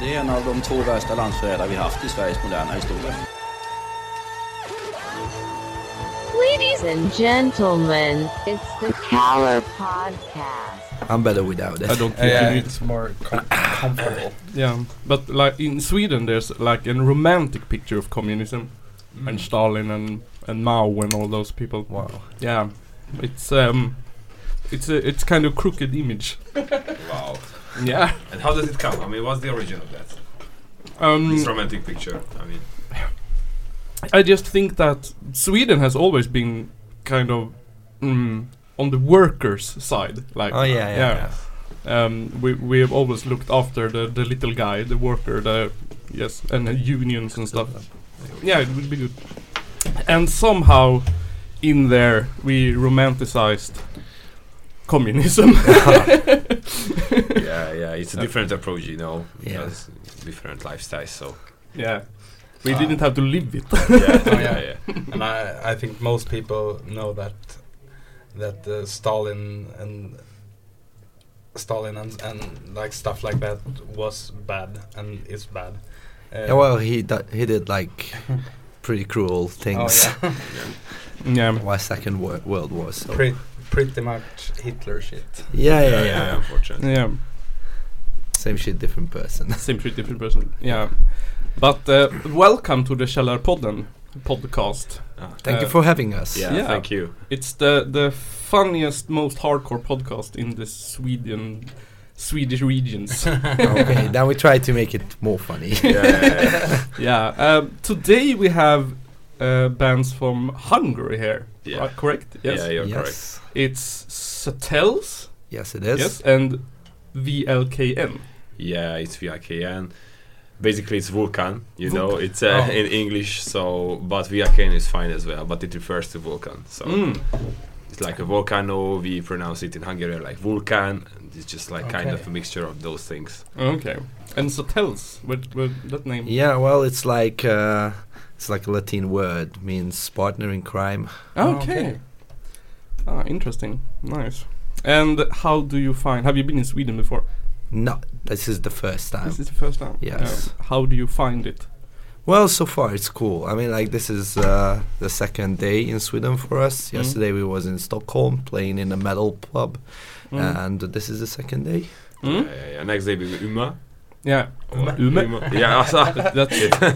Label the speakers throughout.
Speaker 1: Det är en av de två värsta landsförrädare vi haft i Sveriges moderna historia.
Speaker 2: Ladies and gentlemen, it's the Caller Podcast.
Speaker 3: I'm better without it.
Speaker 4: I don't think
Speaker 5: Yeah, it's more com- comfortable.
Speaker 4: Yeah, but like in Sweden, there's like a romantic picture of communism and Stalin and and Mao and all those people.
Speaker 5: Wow.
Speaker 4: Yeah, it's um, it's a it's kind of crooked image.
Speaker 6: Wow.
Speaker 4: Yeah.
Speaker 6: And how does it come? I mean, what's the origin of that?
Speaker 4: Um,
Speaker 6: This romantic picture. I mean,
Speaker 4: I just think that Sweden has always been kind of mm, on the workers' side. Like,
Speaker 3: Oh yeah, yeah. yeah.
Speaker 4: Um, we we have always looked after the the little guy, the worker, the yes, and the unions and stuff. Yeah, it would be good. And somehow, in there, we romanticized communism.
Speaker 6: yeah, yeah. It's a different approach, you know.
Speaker 3: Yeah.
Speaker 6: because Different lifestyles. So.
Speaker 4: yeah, we
Speaker 5: Ah.
Speaker 4: didn't have to live it.
Speaker 6: Yeah,
Speaker 5: Oh,
Speaker 6: yeah,
Speaker 5: yeah.
Speaker 6: yeah.
Speaker 5: And I, I think most people know that that uh, Stalin and Stalin and, and like stuff like that was bad and is bad. Uh,
Speaker 3: Yeah, well, he do- he did like pretty cruel
Speaker 5: oh,
Speaker 3: things.
Speaker 5: yeah.
Speaker 4: yeah,
Speaker 3: Why Second Wor- World War? So
Speaker 5: Pre- pretty much Hitler shit.
Speaker 3: yeah, yeah,
Speaker 6: yeah,
Speaker 3: yeah.
Speaker 6: yeah, unfortunately.
Speaker 4: yeah.
Speaker 3: Same shit, different person.
Speaker 4: Same shit, different person. Yeah, but uh, welcome to the Källarpodden podcast.
Speaker 6: Ah,
Speaker 3: Thank
Speaker 4: Uh,
Speaker 3: you for having us.
Speaker 6: yeah,
Speaker 4: Yeah.
Speaker 6: thank you.
Speaker 4: It's the the funniest, most hardcore podcast in the Sweden Swedish regions.
Speaker 3: okay, then we try to make it more funny.
Speaker 6: Yeah, yeah, yeah.
Speaker 4: yeah. Um, today we have uh, bands from Hungary here.
Speaker 6: Yeah.
Speaker 4: Right, correct? Yes.
Speaker 6: Yeah, you're correct.
Speaker 3: yes,
Speaker 4: It's Satels.
Speaker 3: yes, it is.
Speaker 4: Yes, and VLKN.
Speaker 6: Yeah, it's VLKN. Basically, it's Vulcan. You know, it's uh,
Speaker 5: Oh.
Speaker 6: in English. So, but VLKN is fine as well. But it refers to Vulcan. So
Speaker 4: Mm.
Speaker 6: it's like a volcano. We pronounce it in Hungarian like Vulcan. and It's just like kind of a mixture of those things.
Speaker 4: Okay. And Satels, what, what that name?
Speaker 3: Yeah, well, it's like uh, it's like a Latin word means partner in crime.
Speaker 4: Okay.
Speaker 5: Okay.
Speaker 4: Ah, interesting. Nice. And how do you find? Have you been in Sweden before?
Speaker 3: No, this is the first time.
Speaker 4: This is the first time.
Speaker 3: Yes.
Speaker 4: Uh, how do you find it?
Speaker 3: Well, so far it's cool. I mean, like this is uh, the second day in Sweden for us.
Speaker 4: Mm.
Speaker 3: Yesterday we was in Stockholm playing in a metal pub,
Speaker 4: Mm.
Speaker 3: and this is the second day.
Speaker 4: Mm?
Speaker 6: Yeah, yeah, yeah. Next day we go Uma.
Speaker 4: Yeah.
Speaker 6: Or
Speaker 4: Ume.
Speaker 6: Yeah, also.
Speaker 4: That's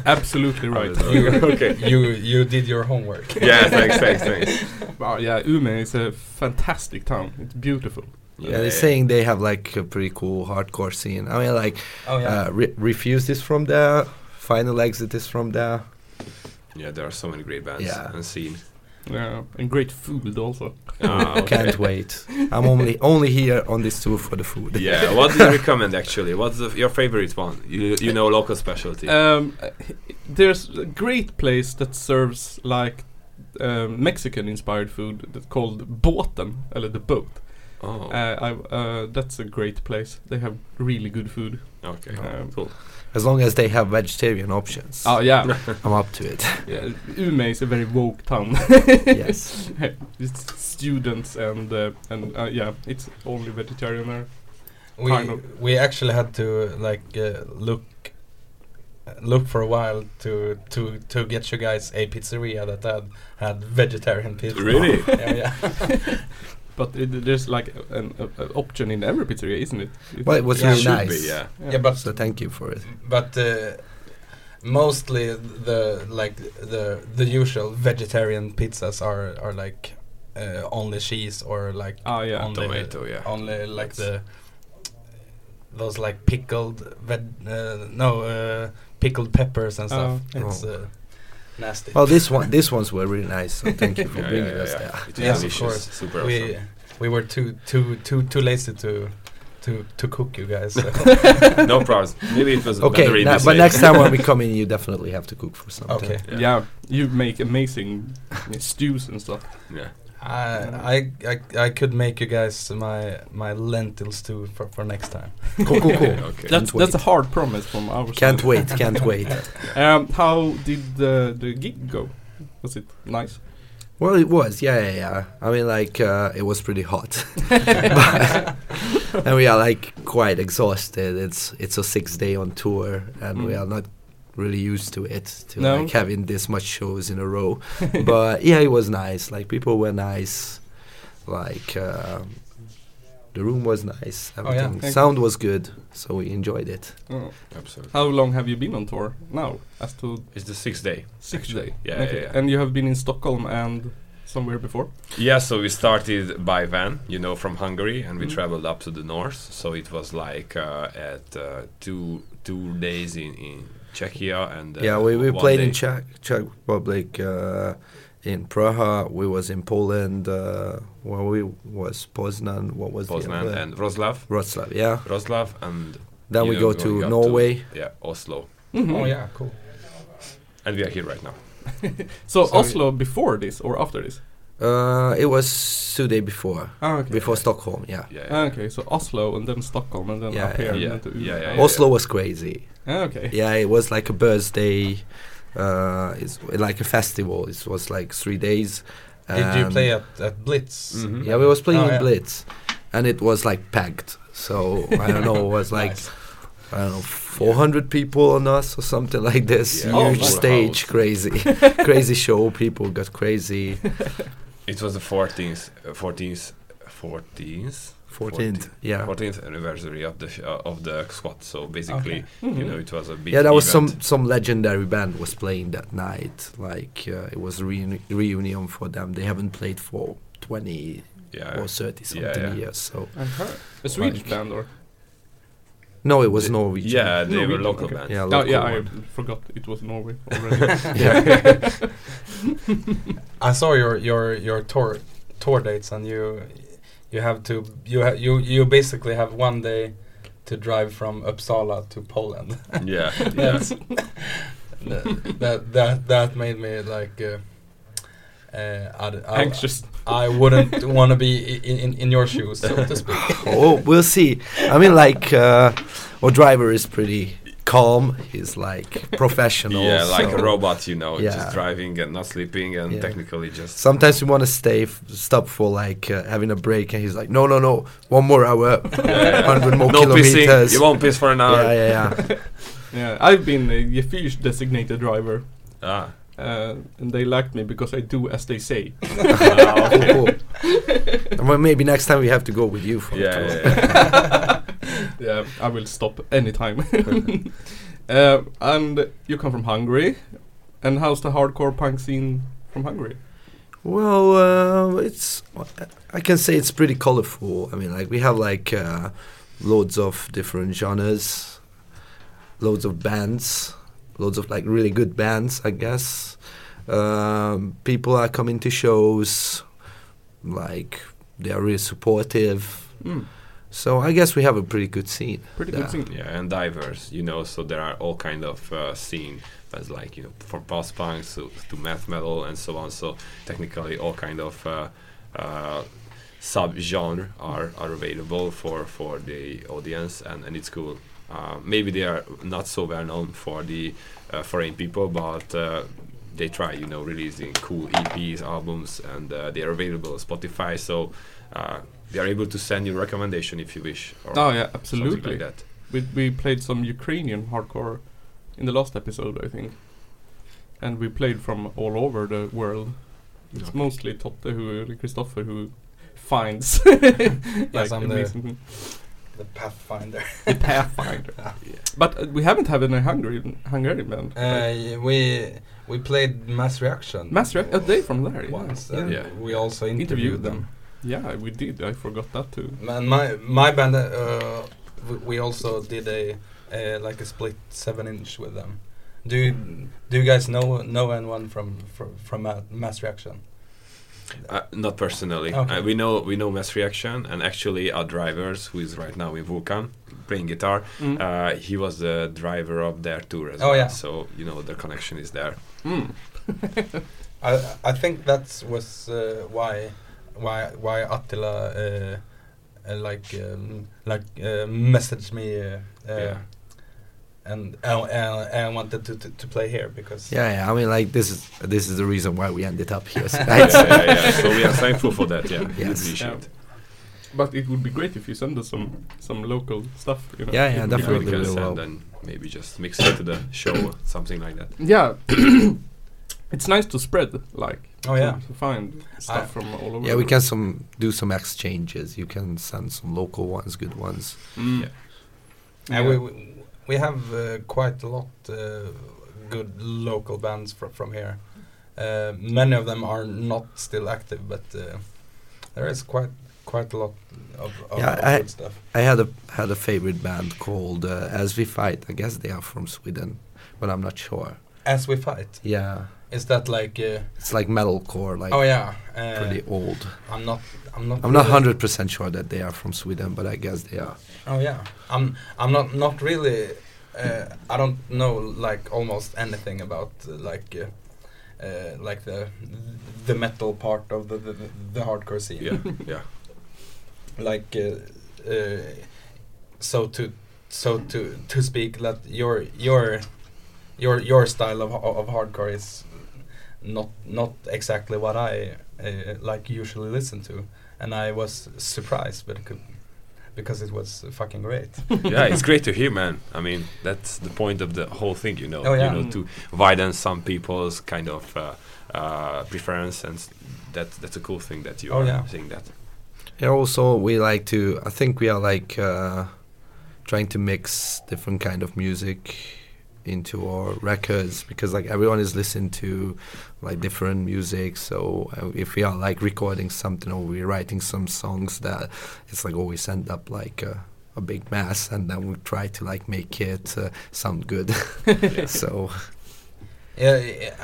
Speaker 4: absolutely right.
Speaker 6: You, okay.
Speaker 5: You you did your homework.
Speaker 6: Yeah, thanks, thanks, thanks.
Speaker 4: Wow, yeah, Umeå is a fantastic town. It's beautiful.
Speaker 3: Yeah, they're saying they have like a pretty cool hardcore scene. I mean, like
Speaker 5: Oh yeah.
Speaker 3: uh, Re- Refused is from there. Final Exit is from there.
Speaker 6: Yeah, there are so many great bands
Speaker 3: Yeah.
Speaker 6: and scene.
Speaker 4: Yeah, and great food also.
Speaker 6: Ah, okay.
Speaker 3: Can't wait. I'm only only here on this tour for the food.
Speaker 6: Yeah, what do you recommend actually? What's the, your favorite one? You you know local specialty.
Speaker 4: Um, there's a great place that serves like um, Mexican-inspired food that's called Båten, eller the boat.
Speaker 6: oh,
Speaker 4: Uh, I, uh, that's a great place. They have really good food.
Speaker 6: okay,
Speaker 4: um,
Speaker 6: cool.
Speaker 3: As long as they have vegetarian options,
Speaker 4: Oh yeah,
Speaker 3: I'm up to it.
Speaker 4: yeah. Umeå is a very woke town.
Speaker 3: yes.
Speaker 4: it's students and uh, and uh, yeah, it's only vegetarian there.
Speaker 5: we
Speaker 4: kind of.
Speaker 5: we actually had to like uh, look look for a while to to to get you guys a pizzeria that had had vegetarian pizza.
Speaker 6: Really?
Speaker 5: yeah, yeah.
Speaker 4: But it, there's like an a, a option in every pizzeria, isn't it? It-
Speaker 3: Well, it was really nice.
Speaker 6: be, yeah.
Speaker 5: yeah, but
Speaker 3: So thank you for it.
Speaker 5: but uh, mostly the like the the usual vegetarian pizzas are are like uh, only cheese or like
Speaker 4: Ah yeah.
Speaker 5: only
Speaker 6: Tomato, yeah.
Speaker 5: only like the those like pickled veg uh, no uh, pickled peppers and stuff.
Speaker 4: Oh.
Speaker 5: It's
Speaker 3: Oh.
Speaker 5: Nasty.
Speaker 3: Well, this one, these ones were really nice. So thank you for
Speaker 6: Yeah,
Speaker 3: bringing
Speaker 6: yeah,
Speaker 3: us
Speaker 6: yeah.
Speaker 3: there.
Speaker 6: It's
Speaker 5: Yes, of course.
Speaker 6: super
Speaker 5: we
Speaker 6: awesome.
Speaker 5: we were too too too too lazy to to to cook you guys. So.
Speaker 6: no problem. Maybe it was
Speaker 3: Okay,
Speaker 6: better in
Speaker 3: na- but next time when we come in, you definitely have to cook for something.
Speaker 5: okay.
Speaker 6: Yeah.
Speaker 4: Yeah, you make amazing stews and stuff.
Speaker 6: Yeah.
Speaker 5: I, I I I could make you guys my my lentils too for, for next time.
Speaker 3: Cool, cool, cool.
Speaker 6: Okay.
Speaker 4: That's
Speaker 3: wait.
Speaker 4: that's a hard promise from our
Speaker 3: Can't
Speaker 4: side.
Speaker 3: wait, can't wait.
Speaker 4: Um, how did the the gig go? Was it nice?
Speaker 3: Well, it was, yeah, yeah, yeah. I mean, like, uh, it was pretty hot. and we are like quite exhausted. It's it's a six day on tour, and we
Speaker 4: Mm.
Speaker 3: are not really used to it to
Speaker 4: No.
Speaker 3: like having this much shows in a row. but yeah, it was nice. Like people were nice. Like um, the room was nice.
Speaker 5: Oh, yeah.
Speaker 3: Everything
Speaker 4: Thank
Speaker 3: sound was good, so we enjoyed it.
Speaker 4: Oh.
Speaker 6: Absolutely.
Speaker 4: How long have you been on tour now? As to
Speaker 6: It's the sixth day.
Speaker 4: six
Speaker 6: Actually,
Speaker 4: day.
Speaker 6: yeah, yeah, yeah.
Speaker 4: And you have been in Stockholm and somewhere before.
Speaker 6: Yeah, so we started by van, you know, from Hungary, and we
Speaker 4: Mhm.
Speaker 6: traveled up to the north. So it was like uh, at uh, two two days in in Czechia and uh,
Speaker 3: yeah, we, we played
Speaker 6: day-
Speaker 3: in Czech Czech Republic, uh, in Praha. We was in Poland. Uh, where we was Poznan. What was
Speaker 6: Poznan
Speaker 3: other?
Speaker 6: and Wroclaw,
Speaker 3: Wroclaw. Yeah.
Speaker 6: Wroclaw, and
Speaker 3: Then we
Speaker 6: know,
Speaker 3: go to
Speaker 6: going up
Speaker 3: Norway.
Speaker 6: yeah, Oslo,
Speaker 4: Mhm.
Speaker 5: Oh yeah, cool.
Speaker 6: and we are here right now.
Speaker 4: So,
Speaker 5: So-
Speaker 4: Oslo before this or after this?
Speaker 3: Uh, it was two day before,
Speaker 4: Ah, okay.
Speaker 3: before Stockholm. Yeah.
Speaker 6: Yeah,
Speaker 4: Ah, okay, so Oslo and then Stockholm and then
Speaker 3: Yeah,
Speaker 4: up here.
Speaker 6: yeah.
Speaker 4: and then
Speaker 6: Yeah, yeah, yeah.
Speaker 3: Oslo was crazy.
Speaker 4: Ah, okay.
Speaker 3: Yeah, it was like a birthday. Uh, it's like a festival. It was like three days.
Speaker 5: Did you play at, at Blitz?
Speaker 6: Mhm.
Speaker 3: Yeah, we was playing
Speaker 5: Oh,
Speaker 3: in. Blitz, and it was like packed. So I don't know. It was like
Speaker 5: Nice.
Speaker 3: I don't know, 400 people on us or something like this.
Speaker 6: Yeah.
Speaker 4: Oh,
Speaker 3: Huge
Speaker 4: nice.
Speaker 3: stage,
Speaker 6: House.
Speaker 3: crazy, crazy show. People got crazy.
Speaker 6: It was the 14th, uh, 14th, 14th,
Speaker 3: 14th, yeah,
Speaker 6: 14th anniversary of the sh- uh, of the squad. So basically,
Speaker 5: Okay.
Speaker 4: Mhm.
Speaker 6: you know, it was a big
Speaker 3: yeah. That was
Speaker 6: event.
Speaker 3: some some legendary band was playing that night. Like uh, it was a reuni- reunion for them. They haven't played for 20
Speaker 6: yeah,
Speaker 3: or 30 something
Speaker 6: yeah.
Speaker 3: years. So
Speaker 4: I heard. A Swedish
Speaker 3: Like-
Speaker 4: band or?
Speaker 3: No, it was
Speaker 6: The-
Speaker 3: Norwegian.
Speaker 6: Yeah, they were local
Speaker 4: okay.
Speaker 6: band.
Speaker 3: yeah,
Speaker 4: Oh, yeah, I
Speaker 3: one.
Speaker 4: forgot it was Norway already.
Speaker 3: yeah.
Speaker 5: I saw your your your tour tour dates, and you you have to you ha you you basically have one day to drive from Uppsala to Poland.
Speaker 6: yeah, yeah.
Speaker 5: That's that, that that that made me like. Uh, uh, I, I,
Speaker 4: Anxious.
Speaker 5: I wouldn't want to be in, in in your shoes, so to speak.
Speaker 3: oh, we'll see. I mean, like uh, our driver is pretty calm. He's like professional.
Speaker 6: Yeah, like a robot, you know,
Speaker 3: Yeah.
Speaker 6: just driving and not sleeping and
Speaker 3: Yeah.
Speaker 6: technically just.
Speaker 3: Sometimes we want to stay, f- stop for like uh, having a break, and he's like, "No, no, no, one more hour, hundred more
Speaker 6: no pissing. You won't piss for an hour.
Speaker 3: yeah, yeah, yeah.
Speaker 4: Yeah, I've been a Gefish designated driver.
Speaker 6: Ah.
Speaker 4: Uh, and they liked me because I do as they say.
Speaker 6: Ah, okay.
Speaker 3: cool, cool. well, maybe next time we have to go with you for a
Speaker 6: yeah, yeah, yeah.
Speaker 4: yeah, I will stop anytime. uh, and you come from Hungary. And how's the hardcore punk scene from Hungary?
Speaker 3: Well, uh, it's I can say it's pretty colorful. I mean, like we have like uh, loads of different genres, loads of bands, loads of like really good bands, I guess. Um, people are coming to shows, like they are really supportive.
Speaker 4: Mm,
Speaker 3: So I guess we have a pretty good scene.
Speaker 4: pretty
Speaker 3: Yeah.
Speaker 4: good scene.
Speaker 6: Yeah, and diverse, you know. So there are all kind of uh, scene as like you know from post punk to, to math metal and so on. So technically, all kind of uh, uh, sub genre are, are available for for the audience, and, and it's cool. Uh, maybe they are not so well known for the uh, foreign people, but uh, they try, you know, releasing cool EPs, albums, and uh, they are available on Spotify. So uh, they are able to send you recommendation if you wish. Or
Speaker 4: Oh yeah, absolutely.
Speaker 6: like that.
Speaker 4: We we played some Ukrainian hardcore in the last episode, I think. And we played from all over the world. It's
Speaker 6: Okay.
Speaker 4: mostly Totte who Christopher who finds like
Speaker 5: I'm the-
Speaker 4: amazing
Speaker 5: The Pathfinder.
Speaker 4: the Pathfinder. But uh, we haven't had any Hungarian Hungarian band.
Speaker 5: Uh, we we played Mass Reaction.
Speaker 4: Mass React, a day from there.
Speaker 5: Once.
Speaker 4: yeah.
Speaker 6: Yeah.
Speaker 5: We also interviewed,
Speaker 4: Interviewed
Speaker 5: them.
Speaker 4: them. Yeah, we did. I forgot that too.
Speaker 5: And my my band, uh, we also did a uh, like a split seven inch with them. Do you, do you guys know know anyone from from, from Mass Reaction?
Speaker 6: Uh, not personally.
Speaker 5: Okay.
Speaker 6: Uh, we know we know Mass Reaction, and actually our drivers, who is right now in Vulcan playing guitar,
Speaker 4: Mm.
Speaker 6: uh, he was the driver of their tour as
Speaker 5: Oh,
Speaker 6: well.
Speaker 5: yeah.
Speaker 6: So you know the connection is there.
Speaker 4: Mm.
Speaker 5: I I think that was uh, why why why Attila uh, uh, like um, like uh, messaged me uh, uh,
Speaker 6: Yeah.
Speaker 5: And and and and wanted to, to to play here because
Speaker 3: Yeah, yeah. I mean, like this is this is the reason why we ended up here.
Speaker 6: yeah, yeah, yeah. So we are thankful for that. Yeah,
Speaker 3: Yes.
Speaker 6: appreciate.
Speaker 4: Yeah. But it would be great if you send us some some local stuff. You know?
Speaker 3: Yeah, yeah, definitely.
Speaker 6: Yeah, we can
Speaker 3: uh,
Speaker 6: send and maybe just mix it to the show, something like that.
Speaker 4: Yeah. it's nice to spread, like.
Speaker 5: Oh yeah.
Speaker 4: To find stuff
Speaker 5: I-
Speaker 4: from all over.
Speaker 3: Yeah, we can some do some exchanges. You can send some local ones, good ones.
Speaker 4: world. Mm.
Speaker 6: Yeah.
Speaker 5: And we, we we have uh, quite a lot uh, good local bands from from here. Uh, many of them are not still active, but uh, there is quite quite a lot of, of,
Speaker 3: Yeah,
Speaker 5: of
Speaker 3: I-
Speaker 5: good stuff.
Speaker 3: I had a had a favorite band called uh, As We Fight. I guess they are from Sweden, but I'm not sure.
Speaker 5: As we fight,
Speaker 3: Yeah,
Speaker 5: is that like? Uh,
Speaker 3: it's like metalcore, like
Speaker 5: oh yeah, uh,
Speaker 3: pretty old.
Speaker 5: I'm not. I'm not.
Speaker 3: I'm not hundred percent sure that they are from Sweden, but I guess they are.
Speaker 5: Oh yeah, I'm. I'm not. Not really. Uh, I don't know like almost anything about uh, like. Uh, uh, like the the metal part of the the, the hardcore scene.
Speaker 6: Yeah, yeah.
Speaker 5: like uh, uh, so to so to to speak that your your your your style of of hardcore is not not exactly what I uh, like usually listen to and I was surprised but it could, because it was fucking great
Speaker 6: yeah, it's great to hear, man. I mean, that's the point of the whole thing, you know.
Speaker 5: Oh, yeah.
Speaker 6: You know, to widen some people's kind of uh, uh, preference, and s- that that's a cool thing that you
Speaker 5: Oh,
Speaker 6: are
Speaker 5: yeah.
Speaker 6: saying that.
Speaker 3: Yeah. Also, we like to. I think we are like uh, trying to mix different kind of music into our records because like everyone is listening to like different music. So uh, if we are like recording something or we're writing some songs, that it's like always end up like a, a big mess, and then we try to like make it uh, sound good. so
Speaker 5: yeah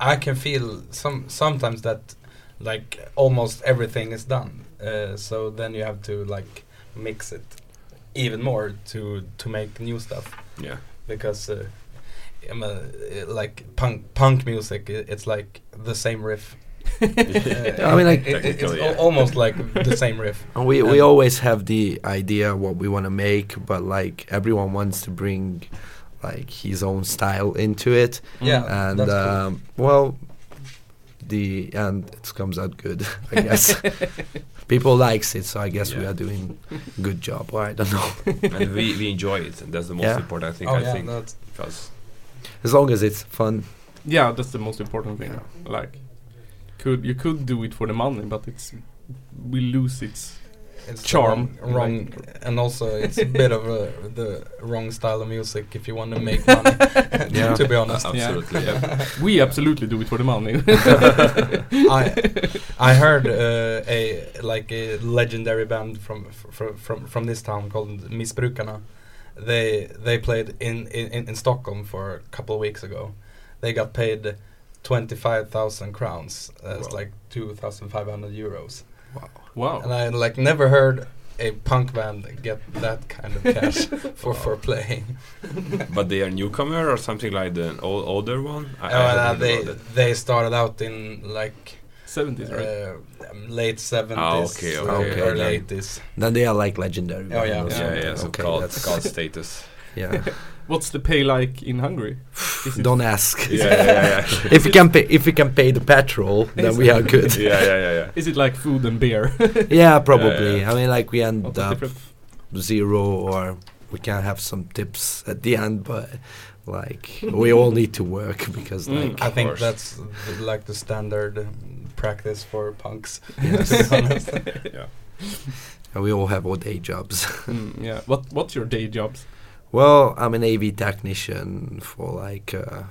Speaker 5: I, I can feel some sometimes that like almost everything is done uh, so then you have to like mix it even more to to make new stuff
Speaker 6: Yeah,
Speaker 5: because uh, I'm a, like punk punk music it's like the same riff Uh,
Speaker 3: I mean, like-
Speaker 5: it- it- it's
Speaker 6: yeah.
Speaker 5: almost like the same riff
Speaker 3: And we we
Speaker 5: And-
Speaker 3: always have the idea what we want to make, but like everyone wants to bring like his own style into it,
Speaker 5: yeah
Speaker 3: and
Speaker 5: that's cool.
Speaker 3: um, well, the and it comes out good, I guess. People likes it, so I guess we are doing a good job. Or I don't know,
Speaker 6: and we, we enjoy it, and that's the most
Speaker 3: Yeah.
Speaker 6: important thing
Speaker 5: oh
Speaker 6: I
Speaker 5: yeah
Speaker 6: think. Because
Speaker 3: as long as it's fun.
Speaker 4: Yeah, that's the most important thing. Like, could you could do it for the money, but it's we lose its
Speaker 5: it's
Speaker 4: Charm,
Speaker 5: wrong, wrong
Speaker 4: like-
Speaker 5: and also it's a bit of a, the wrong style of music if you want to make money
Speaker 3: Yeah.
Speaker 5: to be honest
Speaker 6: absolutely, yeah.
Speaker 4: we absolutely do it for the money.
Speaker 5: I I heard uh, a like a legendary band from from from from this town called Missbrukarna. They they played in, in in Stockholm for a couple of weeks ago. They got paid twenty five thousand crowns. That's
Speaker 6: Wow.
Speaker 5: like two thousand five hundred euros.
Speaker 4: wow. Wow!
Speaker 5: And I like never heard a punk band get that kind of cash for for playing.
Speaker 6: but they are newcomer or something like the old, older one. I, I
Speaker 5: Uh, they they started out in like
Speaker 4: 70s, right?
Speaker 5: uh, um, late seventies,
Speaker 6: Ah, okay,
Speaker 3: okay,
Speaker 5: early
Speaker 3: then.
Speaker 5: eighties.
Speaker 3: Then they are like legendary.
Speaker 5: Oh, yeah.
Speaker 3: or
Speaker 6: Yeah, yeah, so
Speaker 3: okay,
Speaker 6: called,
Speaker 3: that's
Speaker 6: called status.
Speaker 3: yeah.
Speaker 4: What's the pay like in Hungary?
Speaker 3: Don't ask.
Speaker 6: yeah, yeah, yeah, yeah.
Speaker 3: if we can pay, if we can pay the petrol, then we are good.
Speaker 6: yeah, yeah, yeah, yeah.
Speaker 4: Is it like food and beer?
Speaker 3: yeah, probably.
Speaker 6: yeah.
Speaker 3: I mean, like we end
Speaker 4: Not that
Speaker 3: up zero or we can have some tips at the end but like we all need to work because
Speaker 4: Mm.
Speaker 3: like
Speaker 5: I think
Speaker 6: course.
Speaker 5: that's like the standard um, practice for punks.
Speaker 3: Yes.
Speaker 5: to be honest.
Speaker 6: yeah.
Speaker 3: and we all have our day jobs
Speaker 4: Mm, yeah. What What's your day jobs?
Speaker 3: well i'm an av technician for like uh,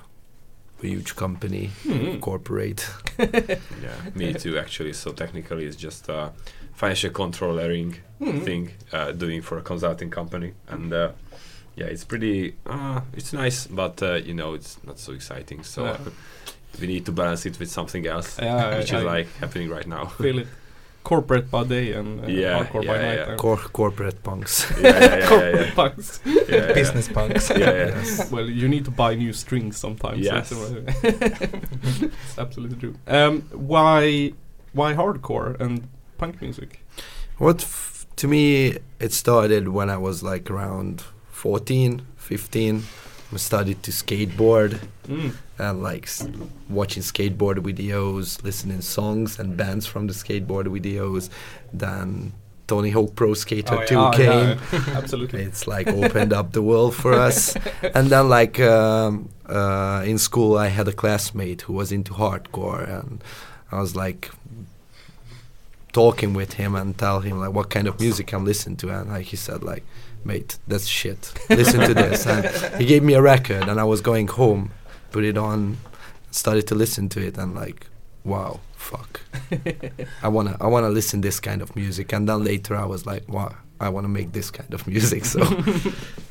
Speaker 3: a huge company
Speaker 4: Hmm.
Speaker 3: corporate
Speaker 6: Yeah, me too. Actually, so technically, it's just a financial controlling
Speaker 4: Hmm.
Speaker 6: thing uh, doing for a consulting company, and uh, yeah, it's pretty. Uh, it's nice, but uh, you know, it's not so exciting. So
Speaker 4: Yeah.
Speaker 6: we need to balance it with something else,
Speaker 4: Yeah,
Speaker 6: which
Speaker 4: I-
Speaker 6: is
Speaker 4: I
Speaker 6: like happening right now.
Speaker 4: Feel it. Corporate by day and uh,
Speaker 6: Yeah,
Speaker 4: hardcore by
Speaker 6: yeah,
Speaker 4: night.
Speaker 6: yeah.
Speaker 3: Cor- corporate punks
Speaker 6: yeah, yeah, yeah, yeah,
Speaker 4: corporate
Speaker 6: yeah.
Speaker 4: punks.
Speaker 6: yeah, yeah, yeah.
Speaker 5: Business punks.
Speaker 6: Yeah, yeah.
Speaker 4: well, you need to buy new strings sometimes.
Speaker 6: Yes.
Speaker 4: That's it's absolutely true. Um, why why hardcore and punk music?
Speaker 3: what f- to me it started when i was like around 14 15 I started to skateboard
Speaker 4: Mm.
Speaker 3: and like s- watching skateboard videos, listening songs and bands from the skateboard videos. Then Tony Hawk Pro Skater
Speaker 5: Oh,
Speaker 3: 2
Speaker 4: Ah,
Speaker 3: came.
Speaker 4: yeah, absolutely.
Speaker 3: It's like opened up the world for us. And then like um, uh, in school, I had a classmate who was into hardcore, and I was like talking with him and tell him like what kind of music I'm listening to, and like he said like, mate, that's shit. Listen to this. And he gave me a record, and I was going home, put it on, started to listen to it, and like, wow, fuck. I wanna I wanna listen this kind of music, and then later I was like, wow, I wanna make this kind of music. So.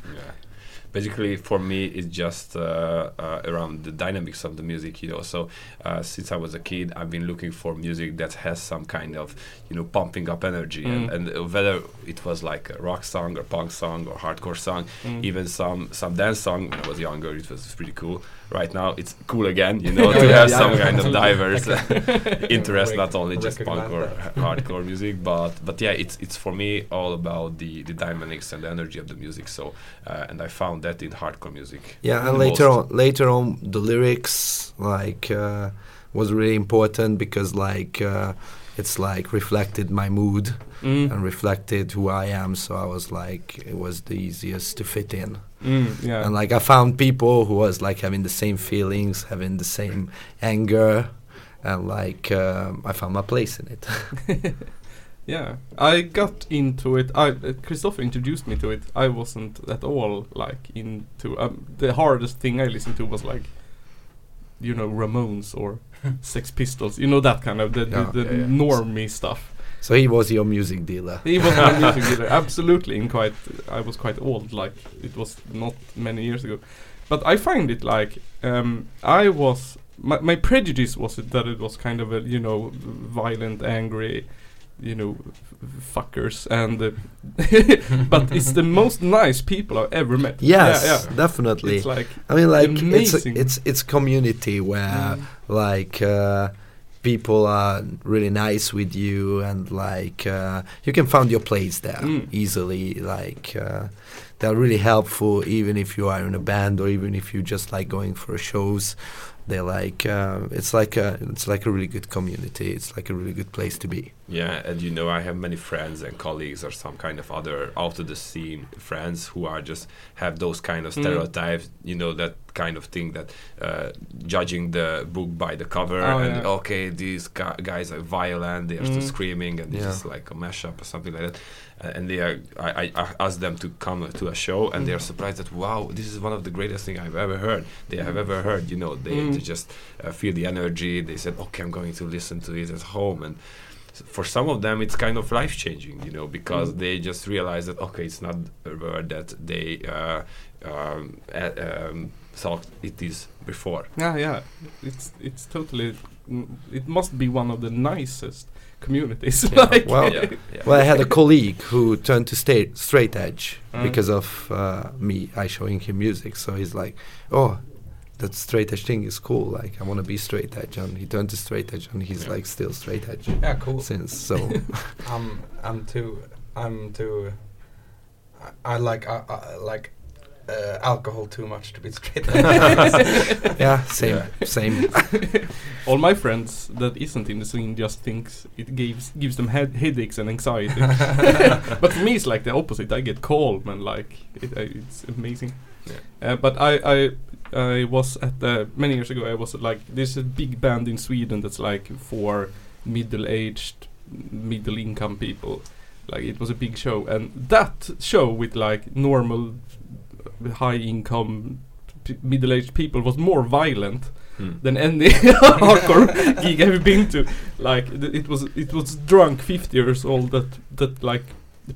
Speaker 6: Basically, for me, it's just uh, uh, around the dynamics of the music, you know. So, uh, since I was a kid, I've been looking for music that has some kind of, you know, pumping up energy, and,
Speaker 4: Mm.
Speaker 6: and uh, whether it was like a rock song or punk song or hardcore song,
Speaker 4: Mm.
Speaker 6: even some some dance song when I was younger, it was pretty cool. Right now, it's cool again, you know, to have
Speaker 5: yeah,
Speaker 6: some kind of
Speaker 5: absolutely.
Speaker 6: diverse interest,
Speaker 5: Rec-
Speaker 6: not only just punk or
Speaker 5: that.
Speaker 6: h- hardcore music, but but yeah, it's it's for me all about the the dynamics and the energy of the music. So, uh, and I found that in hardcore music.
Speaker 3: yeah, and later
Speaker 6: most.
Speaker 3: on, later on, the lyrics like uh, was really important because like uh, it's like reflected my mood
Speaker 4: Mm.
Speaker 3: and reflected who I am. So I was like, it was the easiest to fit in.
Speaker 4: Mm, yeah.
Speaker 3: And like I found people who was like having the same feelings, having the same anger, and like um, I found my place in it.
Speaker 4: Yeah, I got into it. I uh, Christopher introduced me to it. I wasn't at all like into. Um, the hardest thing I listened to was like, you know, Ramones or Sex Pistols. You know that kind of the,
Speaker 3: Yeah.
Speaker 4: the, the
Speaker 6: Yeah, yeah.
Speaker 4: normie stuff.
Speaker 3: so he was your music dealer.
Speaker 4: He was my music dealer, absolutely. In quite, I was quite old. Like it was not many years ago, but I find it like um, I was. My, my prejudice was that it was kind of a you know violent, angry, you know, f- fuckers, and uh, but it's the most nice people I've ever met.
Speaker 3: Yes,
Speaker 4: yeah, yeah.
Speaker 3: definitely.
Speaker 4: It's like
Speaker 3: I mean, like it's
Speaker 4: amazing.
Speaker 3: a, it's it's community where
Speaker 4: Mm.
Speaker 3: like uh, people are really nice with you, and like uh, you can find your place there
Speaker 4: Mm.
Speaker 3: easily. Like uh, they're really helpful, even if you are in a band or even if you just like going for shows. They're like uh, it's like a it's like a really good community. It's like a really good place to be.
Speaker 6: Yeah, and you know, I have many friends and colleagues or some kind of other out of the scene friends who are just have those kind of
Speaker 4: Mm.
Speaker 6: stereotypes. You know, that kind of thing that uh, judging the book by the cover
Speaker 4: Oh,
Speaker 6: and
Speaker 4: yeah.
Speaker 6: okay, these guys are violent. They are
Speaker 4: Mm.
Speaker 6: screaming and
Speaker 3: Yeah.
Speaker 6: it's just like a mashup or something like that. Uh, and they are, I, I, asked them to come to a show, and they are
Speaker 4: Mm.
Speaker 6: surprised that wow, this is one of the greatest thing I've ever heard. They have ever heard. You know, they,
Speaker 4: Mm.
Speaker 6: they just uh, feel the energy. They said, okay, I'm going to listen to it at home, and for some of them, it's kind of life changing. You know, because
Speaker 4: Mm.
Speaker 6: they just realize that okay, it's not a word that they uh, um, uh, um, thought it is before.
Speaker 4: yeah, yeah. It's it's totally. mm, It must be one of the nicest communities.
Speaker 6: Yeah,
Speaker 4: like,
Speaker 3: well-
Speaker 6: yeah, yeah.
Speaker 3: Well, I had a colleague who turned to sta- straight edge
Speaker 4: Mm.
Speaker 3: because of uh, me. I showing him music, so he's like, "Oh, that straight edge thing is cool. Like, I want to be straight edge." And he turned to straight edge, and he's like still straight edge
Speaker 5: Yeah, cool.
Speaker 3: since. So
Speaker 5: I'm I'm too I'm too I, I like I, I like uh, alcohol too much to be straight.
Speaker 3: yeah, same,
Speaker 6: Yeah.
Speaker 3: same.
Speaker 4: All my friends that isn't in the scene just thinks it gives gives them head headaches and anxiety. but for me, it's like the opposite. I get calm and like it, I, it's amazing.
Speaker 6: Yeah.
Speaker 4: Uh, but I, I I was at the many years ago. I was at, like there's a big band in Sweden that's like for middle-aged, middle-income people. Like it was a big show, and that show with like normal, high-income, p- middle-aged people was more violent
Speaker 6: Hmm.
Speaker 4: than any hardcore gig I've been to. Like th- it was, it was drunk fifty years old that that like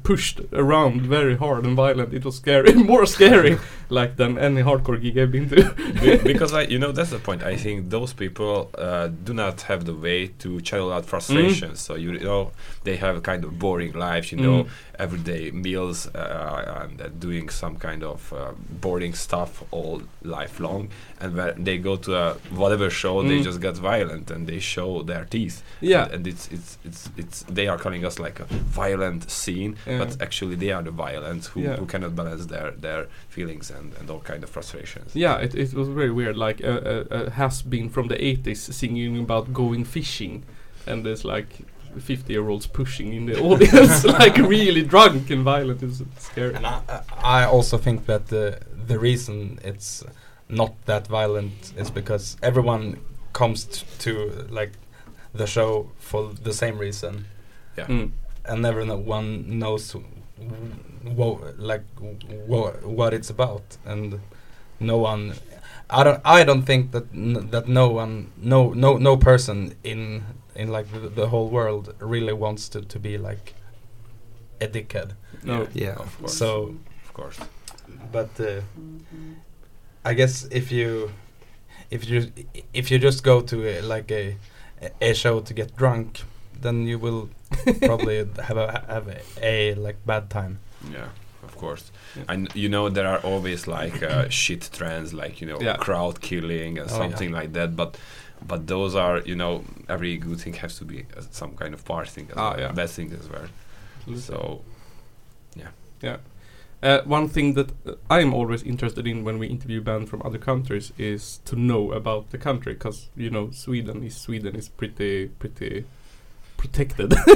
Speaker 4: pushed around very hard and violent. It was scary, more scary, like than any hardcore gig I've been to.
Speaker 6: Be- because I, you know, that's the point. I think those people uh, do not have the way to channel out frustration. So you know, they have a kind of boring life. You know,
Speaker 4: Mm.
Speaker 6: Everyday meals uh, and uh, doing some kind of uh, boring stuff all life long. And when they go to a whatever show, they
Speaker 4: Mm.
Speaker 6: just get violent and they show their teeth.
Speaker 4: Yeah.
Speaker 6: and, and it's it's it's it's they are calling us like a violent scene,
Speaker 4: Yeah.
Speaker 6: but actually they are the violent who,
Speaker 4: Yeah.
Speaker 6: who cannot balance their their feelings and, and all kind of frustrations.
Speaker 4: Yeah, it, it was very weird. Like a, a, a has been from the 80s singing about going fishing, and there's like fifty year olds pushing in the audience, like really drunk and violent. It's scary.
Speaker 5: And I, I also think that the the reason it's not that violent is because everyone comes t- to like the show for the same reason,
Speaker 4: Mm.
Speaker 5: and everyone knows what like wh- what it's about, and no one. I don't. I don't think that n- that no one, no no no person in in like the, the whole world really wants to to be like a dickhead.
Speaker 4: No.
Speaker 3: Yeah.
Speaker 6: of course.
Speaker 5: So
Speaker 6: of course.
Speaker 5: but uh, I guess if you if you if you just go to a, like a a show to get drunk, then you will probably have a have a, a like bad time.
Speaker 6: Yeah, of course.
Speaker 4: Yeah.
Speaker 6: And you know there are always like uh, shit trends, like you know
Speaker 4: Yeah.
Speaker 6: crowd killing and
Speaker 5: Oh,
Speaker 6: something like that. But but those are you know every good thing has to be uh, some kind of part thing as
Speaker 4: Ah,
Speaker 6: well,
Speaker 4: yeah.
Speaker 6: bad thing as well. So yeah yeah
Speaker 4: Uh, one thing that uh, I'm always interested in when we interview bands from other countries is to know about the country, because you know Sweden is Sweden is pretty pretty protected.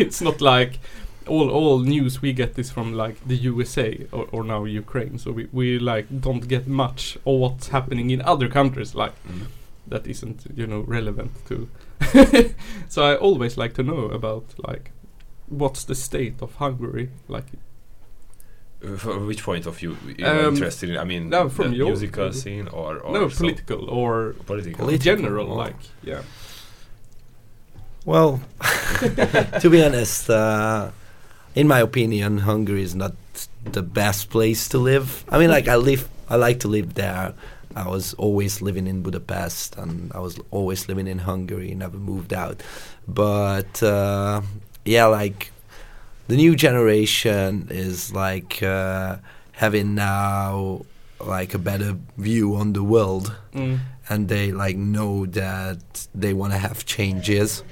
Speaker 4: it's not like all all news we get is from like the USA or, or now Ukraine, so we, we like don't get much of what's happening in other countries like
Speaker 6: mm.
Speaker 4: That isn't you know relevant to. so I always like to know about like what's the state of Hungary like
Speaker 6: Uh, from which point of view you are
Speaker 4: Um,
Speaker 6: interested in? I mean,
Speaker 4: no, from
Speaker 6: the
Speaker 4: your-
Speaker 6: musical scene or, or
Speaker 4: no
Speaker 6: so-
Speaker 4: political or
Speaker 6: political.
Speaker 3: Polit-
Speaker 4: general
Speaker 3: Political,
Speaker 4: like yeah
Speaker 3: Well, to be honest, uh, in my opinion, Hungary is not the best place to live. I mean, like I live, I like to live there. I was always living in Budapest, and I was always living in Hungary. Never moved out, but uh, yeah, like the new generation is like uh, having now like a better view on the world
Speaker 4: mm.
Speaker 3: and they like know that they want to have changes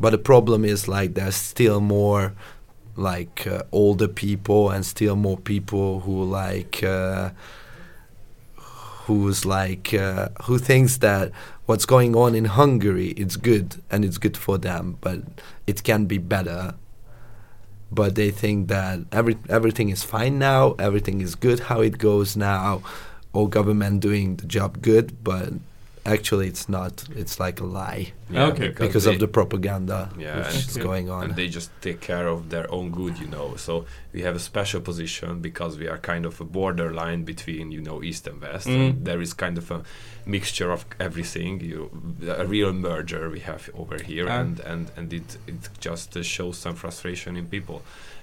Speaker 3: but the problem is like there's still more like uh, older people and still more people who like uh, who's like uh, who thinks that what's going on in Hungary it's good and it's good for them but it can be better. But they think that every everything is fine now everything is good how it goes now. All government doing the job good but actually it's not it's like a lie
Speaker 6: Yeah,
Speaker 4: Okay.
Speaker 3: because
Speaker 6: they-
Speaker 3: of the propaganda
Speaker 6: Yeah,
Speaker 3: which
Speaker 6: and-
Speaker 3: is going on
Speaker 6: and they just take care of their own good, you know. So we have a special position because we are kind of a borderline between, you know, east and west.
Speaker 4: Mm.
Speaker 6: And there is kind of a mixture of everything. You, a real merger we have over here,
Speaker 4: Ah.
Speaker 6: and and and it it just uh, shows some frustration in people.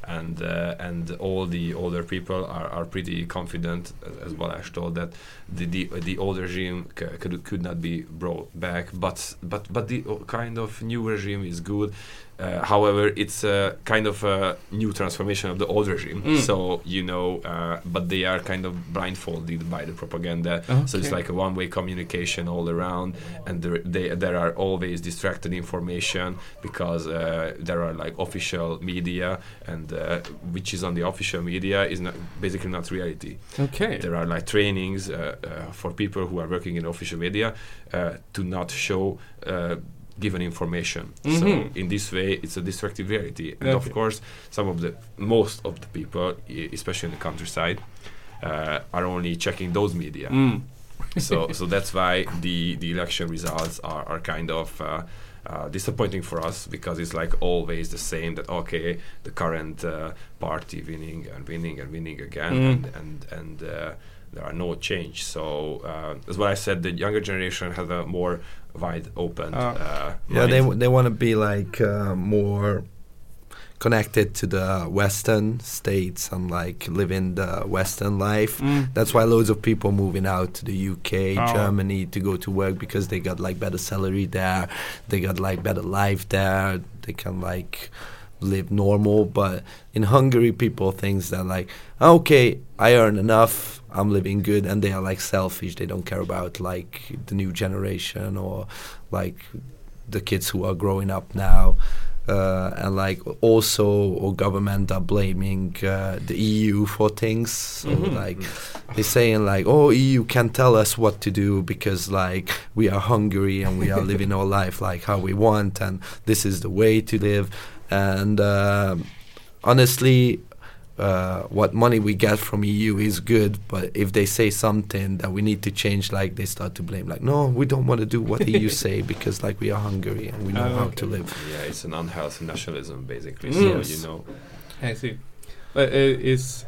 Speaker 6: And uh, and all the older people are, are pretty confident, as Balázs told, that the the, the old regime could could not be brought back. But but but the kind of new regime is good. Uh, however, it's a kind of a new transformation of the old regime.
Speaker 4: Mm.
Speaker 6: So you know, uh, but they are kind of blindfolded by the propaganda. So it's like a one-way communication all around, and there they, there are always distracted information because uh, there are like official media, and uh, which is on the official media is not basically not reality.
Speaker 4: okay
Speaker 6: There are like trainings uh, uh, for people who are working in official media uh, to not show uh, given information.
Speaker 4: Mhm.
Speaker 6: So in this way, it's a destructive reality. And of course, some of the most of the people, e- especially in the countryside, uh, are only checking those media.
Speaker 4: mm.
Speaker 6: so so that's why the the election results are, are kind of uh, uh, disappointing for us because it's like always the same that okay the current uh, party winning and winning and winning again
Speaker 4: Mm.
Speaker 6: and and and uh, there are no change so uh, as what I said the younger generation has a more wide open
Speaker 4: Ah.
Speaker 6: uh,
Speaker 3: yeah they they want to be like uh, more connected to the western states and like living the western life
Speaker 4: Mm.
Speaker 3: That's why loads of people moving out to the UK,
Speaker 4: Oh.
Speaker 3: Germany to go to work because they got like better salary there, they got like better life there, they can like live normal. But in Hungary, people think that like, okay, I earn enough, I'm living good, and they are like selfish. They don't care about like the new generation or like the kids who are growing up now. uh, and like also our government are blaming uh, the EU for things. So
Speaker 4: Mhm.
Speaker 3: like they're saying like, oh, EU can't tell us what to do because like we are Hungary and we are living our life like how we want, and this is the way to live. And um honestly, uh, what money we get from EU is good, but if they say something that we need to change, like they start to blame, like, no, we don't want to do what EU say because like we are Hungary and we know
Speaker 4: Oh,
Speaker 3: how
Speaker 4: okay.
Speaker 3: to live.
Speaker 6: Yeah, it's an unhealthy nationalism basically.
Speaker 4: Mm.
Speaker 6: So
Speaker 3: Yes.
Speaker 6: you know,
Speaker 4: I see. Uh, uh, is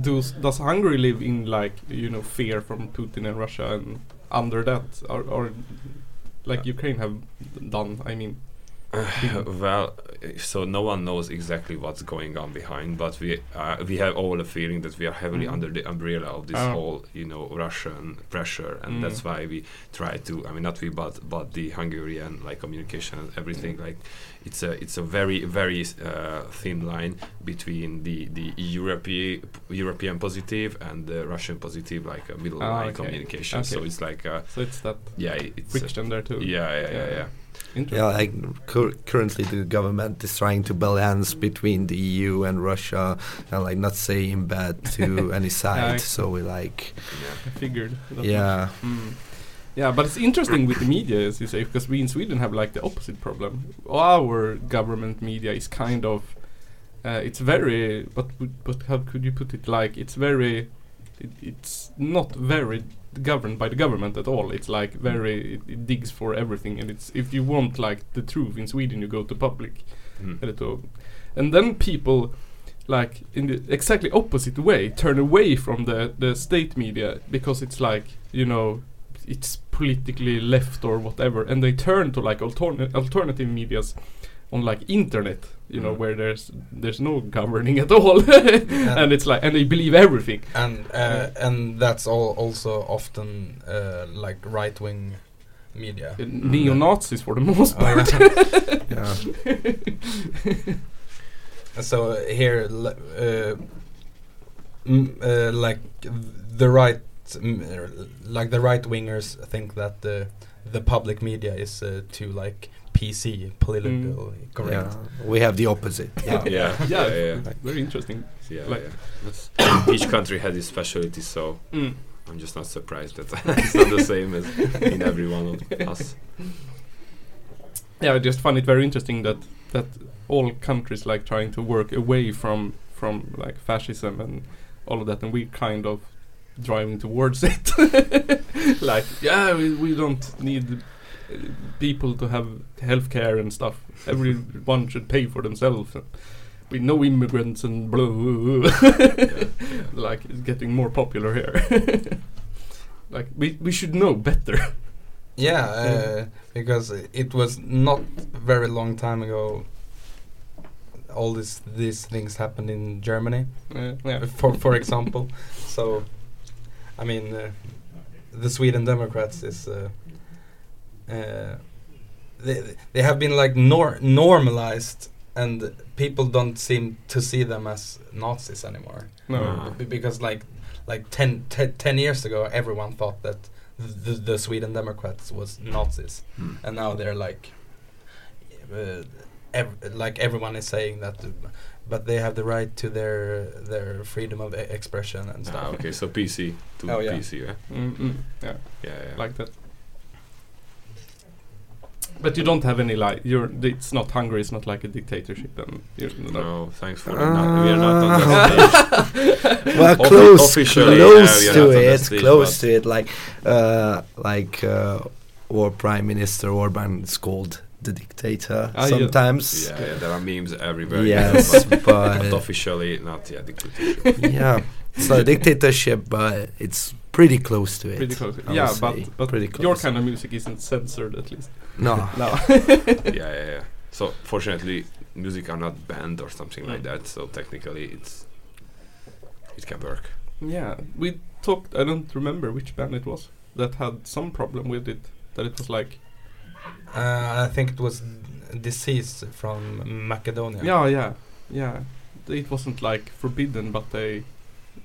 Speaker 4: does does Hungary live in like you know fear from Putin and Russia and under that or or like Ukraine have done? I mean,
Speaker 6: well, so no one knows exactly what's going on behind, but we uh, we have all a feeling that we are heavily
Speaker 4: Mhm.
Speaker 6: under the umbrella of this
Speaker 4: Oh.
Speaker 6: whole, you know, Russian pressure, and
Speaker 4: Mm.
Speaker 6: that's why we try to. I mean, not we, but but the Hungarian like communication and everything. Like, it's a it's a very very uh, thin line between the the European European positive and the Russian positive, like a middle
Speaker 4: Ah,
Speaker 6: line
Speaker 4: okay.
Speaker 6: communication. So it's like, uh,
Speaker 4: so it's that
Speaker 6: yeah, it's uh,
Speaker 4: friction there too.
Speaker 6: yeah, yeah, yeah,
Speaker 4: Yeah.
Speaker 6: yeah.
Speaker 4: Interesting.
Speaker 3: Yeah, like cur- currently the government is trying to balance between the EU and Russia and like not saying bad to any side.
Speaker 4: I-
Speaker 3: so we like,
Speaker 6: yeah.
Speaker 4: I figured.
Speaker 3: yeah,
Speaker 4: Mm. Yeah, but it's interesting with the media, as you say, because we in Sweden have like the opposite problem. Our government media is kind of, uh, it's very, but but how could you put it? Like it's very, it, it's not very governed by the government at all. It's like very, it, it digs for everything, and it's if you want like the truth in Sweden, you go to public,
Speaker 6: Mm.
Speaker 4: and then people. Like in the exactly opposite way, turn away from the the state media because it's like you know it's politically left or whatever and they turn to like alterna- alternative medias on like internet you know
Speaker 6: Mm.
Speaker 4: where there's there's no governing at all and it's like and they believe everything
Speaker 5: and uh, and that's all also often uh, like right wing media.
Speaker 4: Uh, neo-nazis for the most
Speaker 5: Oh,
Speaker 4: part
Speaker 5: yeah.
Speaker 3: yeah.
Speaker 5: So here, l- uh, m- uh, like the right, m- like the right wingers think that the the public media is uh, too like PC, politically correct.
Speaker 3: yeah. We have the opposite. Yeah.
Speaker 6: yeah,
Speaker 4: yeah,
Speaker 6: yeah, yeah.
Speaker 4: very interesting
Speaker 6: Yeah,
Speaker 4: Like-
Speaker 6: yeah. Each country has its specialty, so
Speaker 4: Mm.
Speaker 6: I'm just not surprised that it's not the same as in every one of us.
Speaker 4: yeah i just find it very interesting that that all countries like trying to work away from from like fascism and all of that and we kind of driving towards it like yeah we, we don't need people to have healthcare and stuff everyone should pay for themselves we know immigrants and blah like it's getting more popular here like we, we should know better
Speaker 5: Yeah, uh, because it was not very long time ago. All this these things happened in Germany,
Speaker 4: Uh, yeah
Speaker 5: for for example. so, I mean, uh, the Sweden Democrats is. Uh, they they have been like nor- normalized, and people don't seem to see them as Nazis anymore.
Speaker 4: no
Speaker 6: Ah.
Speaker 5: B- because like like 10, 10, 10 years ago everyone thought that the, the Sweden Democrats was Nazis
Speaker 6: Hmm.
Speaker 5: and now they're like uh, ev- like everyone is saying that but they have the right to their their freedom of e- expression and stuff
Speaker 6: Ah, okay, so PC to
Speaker 5: Oh, yeah.
Speaker 6: PC, yeah,
Speaker 4: mm, mm, yeah
Speaker 6: yeah, yeah.
Speaker 4: like that. But you don't have any like you're. It's not Hungary. It's not like a dictatorship, and you're no.
Speaker 6: no, thanks for the not, we are not on
Speaker 3: Uh,
Speaker 6: that stage.
Speaker 3: well,
Speaker 6: Offi-
Speaker 3: close,
Speaker 6: officially,
Speaker 3: close
Speaker 6: yeah,
Speaker 3: to
Speaker 6: not on that
Speaker 3: it,
Speaker 6: stage,
Speaker 3: close to it. Like, uh, like uh, our prime minister Orban is called the dictator
Speaker 4: Ah,
Speaker 3: sometimes.
Speaker 6: Yeah, yeah, there are memes everywhere. you know,
Speaker 3: Yes,
Speaker 6: but,
Speaker 3: but
Speaker 6: but officially not yet dictatorship.
Speaker 3: yeah, it's not a dictatorship, but it's pretty close to it.
Speaker 4: Pretty close.
Speaker 3: I
Speaker 4: Yeah,
Speaker 3: would
Speaker 4: but but
Speaker 3: pretty
Speaker 4: your
Speaker 3: close.
Speaker 4: kind of music isn't censored at least.
Speaker 3: No,
Speaker 4: No.
Speaker 6: yeah, yeah, yeah. So fortunately, music are not banned or something like
Speaker 4: Mm.
Speaker 6: that. So technically, it's it can work.
Speaker 4: yeah, we talked. I don't remember which band it was that had some problem with it. That it was like.
Speaker 5: uh, I think it was Disease from Macedonia
Speaker 4: Yeah, yeah, yeah. It wasn't like forbidden, but they.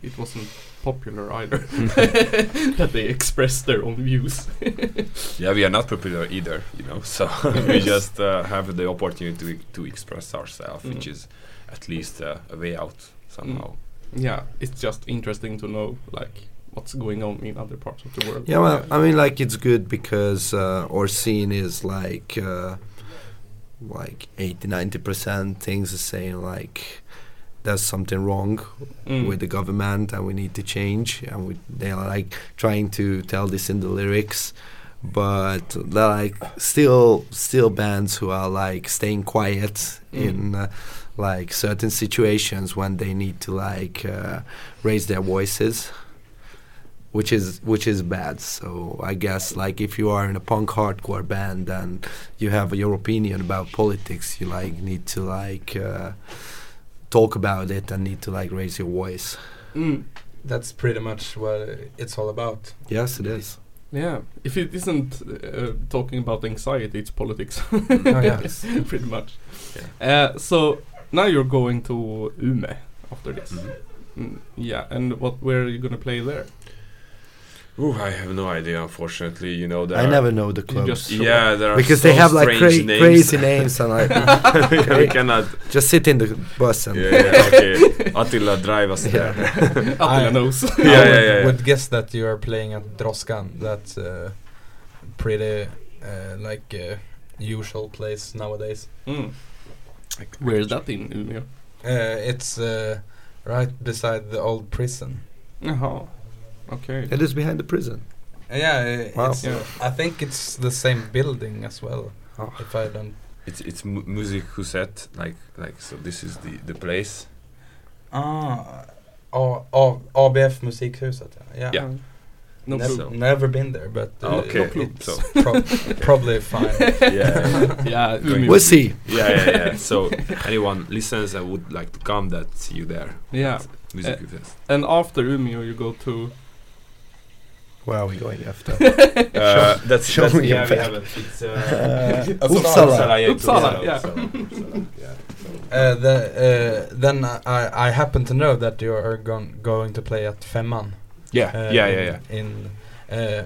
Speaker 4: It wasn't popular either. that they express their own views.
Speaker 6: Yeah, we are not popular either, you know. So we just uh, have the opportunity to, to express ourselves, which
Speaker 4: Mm.
Speaker 6: is at least uh, a way out somehow.
Speaker 4: yeah, it's just interesting to know like what's going on in other parts of the world.
Speaker 3: Yeah, well, I mean, like it's good because uh, our scene is like uh, like 80 90 percent things are saying like there's something wrong
Speaker 4: Mm.
Speaker 3: with the government and we need to change and we, they are like trying to tell this in the lyrics but they're like still still bands who are like staying quiet
Speaker 4: Mm.
Speaker 3: in uh, like certain situations when they need to like uh, raise their voices which is which is bad so i guess like if you are in a punk hardcore band and you have your opinion about politics you like need to like uh, talk about it and need to like raise your voice
Speaker 4: Mm.
Speaker 5: That's pretty much what it's all about.
Speaker 3: yes it is
Speaker 4: Yeah, if it isn't uh, talking about anxiety, it's politics.
Speaker 5: Oh, yeah.
Speaker 4: pretty much. Uh, so now you're going to Umeå after this. Mm, yeah, and what? Where are you gonna play there?
Speaker 6: Ooh, I have no idea, unfortunately. You know, there
Speaker 3: i never know the
Speaker 4: You
Speaker 3: clubs
Speaker 4: just-
Speaker 6: Yeah, there are
Speaker 3: because
Speaker 6: so
Speaker 3: they have like cra-
Speaker 6: names.
Speaker 3: crazy names and like
Speaker 6: we cannot.
Speaker 3: just sit in the bus and
Speaker 6: Yeah, yeah, okay. Attila, drive us there.
Speaker 4: Attila
Speaker 5: I-
Speaker 4: knows.
Speaker 6: Yeah,
Speaker 5: I
Speaker 6: yeah,
Speaker 5: would,
Speaker 6: yeah, yeah.
Speaker 5: would guess that you are playing at Droskan. That's uh, pretty uh, like uh, usual place nowadays.
Speaker 4: Mm. Where is that in Umeå?
Speaker 5: Uh, it's uh, right beside the old prison.
Speaker 4: Jaha. Okay.
Speaker 3: it is behind the prison
Speaker 5: Uh, yeah, uh,
Speaker 3: Wow.
Speaker 5: it's,
Speaker 4: Yeah.
Speaker 5: I think it's the same building as well.
Speaker 3: Oh.
Speaker 5: If I don't.
Speaker 6: It's it's mu- music huset, like like so. This is the the place.
Speaker 5: Ah, A- A- ABF Musikhuset. Yeah.
Speaker 6: Yeah.
Speaker 4: No
Speaker 5: Nev-
Speaker 4: clue.
Speaker 5: Never been there, but uh,
Speaker 6: Okay,
Speaker 4: No clue.
Speaker 5: it's
Speaker 6: so
Speaker 5: pro- probably fine.
Speaker 6: yeah, yeah,
Speaker 4: yeah,
Speaker 3: we'll see
Speaker 6: yeah, yeah, yeah. So anyone listens and would like to come, that's you there.
Speaker 4: Yeah,
Speaker 6: Music
Speaker 4: Uh, and after Umeå you go to.
Speaker 3: Where are we going after
Speaker 6: Uh, that's
Speaker 3: show
Speaker 6: that's,
Speaker 3: me
Speaker 6: yeah, we have it. It's uh,
Speaker 3: Uh, Uppsala.
Speaker 6: yeah,
Speaker 4: Uppsala, yeah.
Speaker 6: Uppsala, Uppsala, yeah.
Speaker 5: Uh, the, uh, then I, I happen to know that you are gon- going to play at Femman.
Speaker 6: Yeah,
Speaker 5: uh,
Speaker 6: yeah, yeah, yeah.
Speaker 5: In uh,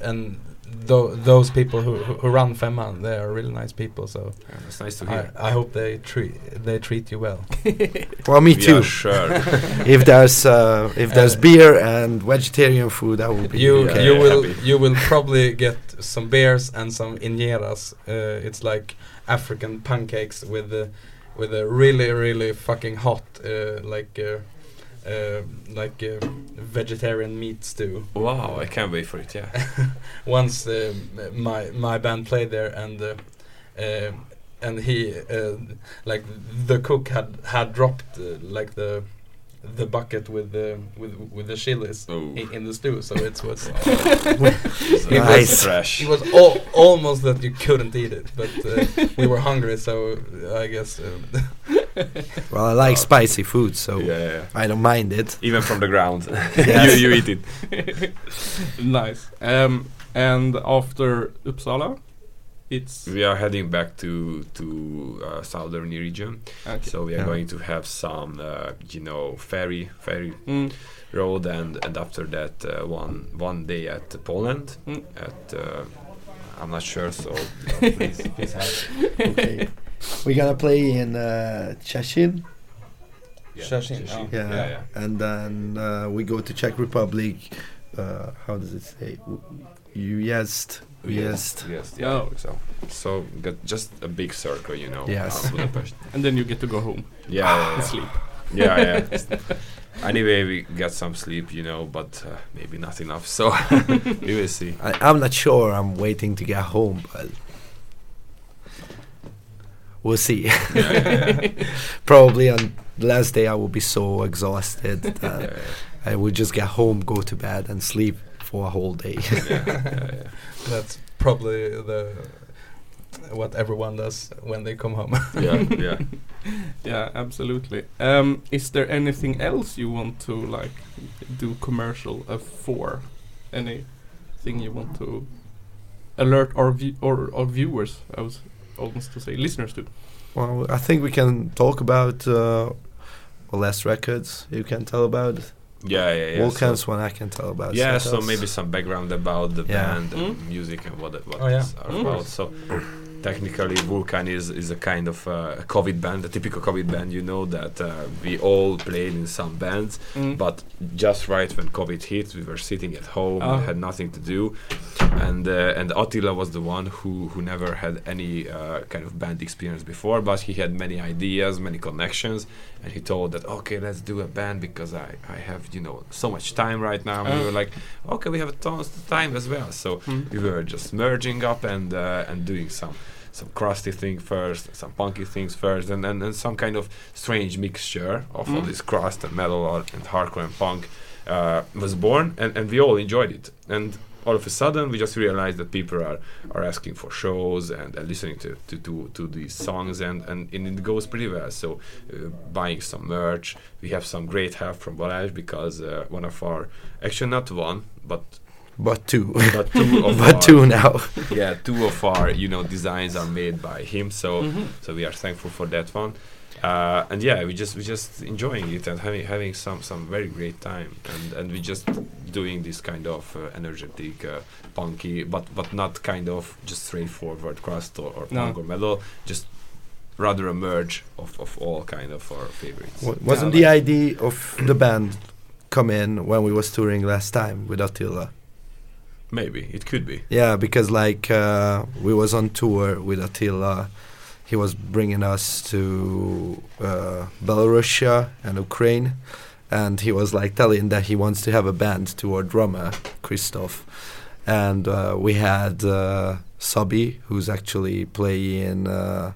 Speaker 5: and tho- those people who, who who run Femman, they are really nice people. So
Speaker 6: Yeah, That's nice to
Speaker 5: I,
Speaker 6: hear.
Speaker 5: I hope they treat they treat you well.
Speaker 3: well me
Speaker 6: Yeah,
Speaker 3: too
Speaker 6: sure.
Speaker 3: if there's uh, if there's
Speaker 5: Uh,
Speaker 3: beer and vegetarian food that will be
Speaker 5: You
Speaker 6: Yeah,
Speaker 5: you
Speaker 6: yeah,
Speaker 5: will
Speaker 6: happy.
Speaker 5: you will probably get some beers and some injeras. Uh, it's like African pancakes with the with a really really fucking hot uh, like uh, like uh, vegetarian meat stew.
Speaker 6: wow, I can't wait for it. Yeah.
Speaker 5: Once uh, my my band played there and uh, uh, and he uh, like the cook had had dropped like the the bucket with the with with the chilies
Speaker 6: Oh.
Speaker 5: in, in the stew so it was
Speaker 6: It's
Speaker 5: It
Speaker 6: uh,
Speaker 3: was-
Speaker 6: fresh.
Speaker 5: it was al- almost that you couldn't eat it but uh, we were hungry so I guess
Speaker 3: well I like spicy food so
Speaker 6: yeah, yeah, yeah.
Speaker 3: I don't mind it
Speaker 6: Even from the ground, you you eat it.
Speaker 4: nice. Um, and after Uppsala, it's
Speaker 6: We are heading back to to uh, southern region,
Speaker 4: okay.
Speaker 6: so we are
Speaker 3: Yeah.
Speaker 6: going to have some, uh, you know, ferry ferry
Speaker 4: Mm,
Speaker 6: road, and and after that uh, one one day at Poland.
Speaker 4: Mm.
Speaker 6: At uh, I'm not sure, so please, please help.
Speaker 3: okay we're gonna play in uh, Chashin
Speaker 6: Yeah,
Speaker 5: Szczecin,
Speaker 6: Szczecin.
Speaker 5: oh.
Speaker 3: yeah,
Speaker 6: yeah, yeah.
Speaker 3: and then uh, we go to Czech Republic uh, how does it say Ujezd Ujezd
Speaker 6: Yes,
Speaker 4: Yeah.
Speaker 6: yeah. So, so got just a big circle, you know.
Speaker 3: Yes.
Speaker 4: and then you get to go home
Speaker 6: yeah, yeah,
Speaker 4: and
Speaker 6: yeah.
Speaker 4: sleep.
Speaker 6: yeah, yeah. anyway, we get some sleep, you know, but uh, maybe not enough. So we will see.
Speaker 3: I, I'm not sure I'm waiting to get home but we'll see probably on the last day I will be so exhausted that
Speaker 6: yeah, yeah,
Speaker 3: I will just get home, go to bed, and sleep for a whole day.
Speaker 6: yeah, yeah, yeah.
Speaker 5: that's probably the what everyone does when they come home
Speaker 6: yeah, yeah.
Speaker 4: Yeah, absolutely. Um, is there anything else you want to like do commercial uh, for? Anything you want to alert our view or our viewers? I was almost to say listeners to.
Speaker 3: well, I think we can talk about uh, last records. You can tell about.
Speaker 6: Yeah, yeah, yeah.
Speaker 3: Volcans
Speaker 6: so,
Speaker 3: one I can tell about.
Speaker 6: yeah,
Speaker 3: so
Speaker 6: so maybe some background about the
Speaker 3: Yeah.
Speaker 6: band and
Speaker 4: Mm.
Speaker 6: music and what it, what
Speaker 5: Oh, yeah.
Speaker 6: it's are
Speaker 4: Mm.
Speaker 6: about. So technically, VLKN is is a kind of uh, a COVID band, a typical COVID band. You know that uh, we all played in some bands,
Speaker 4: Mm.
Speaker 6: but just right when COVID hit, we were sitting at home,
Speaker 4: Ah.
Speaker 6: had nothing to do, and uh, and Attila was the one who who never had any uh, kind of band experience before, but he had many ideas, many connections, and he told that okay, let's do a band because I I have you know so much time right now. And we
Speaker 4: Ah.
Speaker 6: were like, okay, we have tons of time as well, so
Speaker 4: Mm.
Speaker 6: we were just merging up and uh, and doing some some crusty thing first, some punky things first, and and, and some kind of strange mixture of all
Speaker 4: Mm.
Speaker 6: this crust and metal and hardcore and punk uh, was born, and, and we all enjoyed it. And all of a sudden, we just realized that people are, are asking for shows and, and listening to, to, to, to these songs, and, and, and it goes pretty well. So, uh, buying some merch, we have some great help from Balázs because uh, one of our, actually not one, but
Speaker 3: but two,
Speaker 6: but two of
Speaker 3: but
Speaker 6: our,
Speaker 3: two now.
Speaker 6: yeah, two of our you know designs are made by him. So
Speaker 4: Mhm.
Speaker 6: so we are thankful for that one. Uh, and yeah, we just we just enjoying it and having having some some very great time and and we just doing this kind of uh, energetic, uh, punky, but but not kind of just straightforward crust or, or
Speaker 4: No.
Speaker 6: punk or metal. Just rather a merge of, of all kind of our favorites.
Speaker 3: Wa- Wasn't
Speaker 4: Yeah,
Speaker 3: the idea of the band come in when we was touring last time with Attila?
Speaker 6: Maybe it could be.
Speaker 3: Yeah, because like uh, we was on tour with Attila. He was bringing us to uh, Belarusia and Ukraine, and he was like telling that he wants to have a band to our drummer Christoph, and uh, we had uh, Sabi, who's actually playing uh,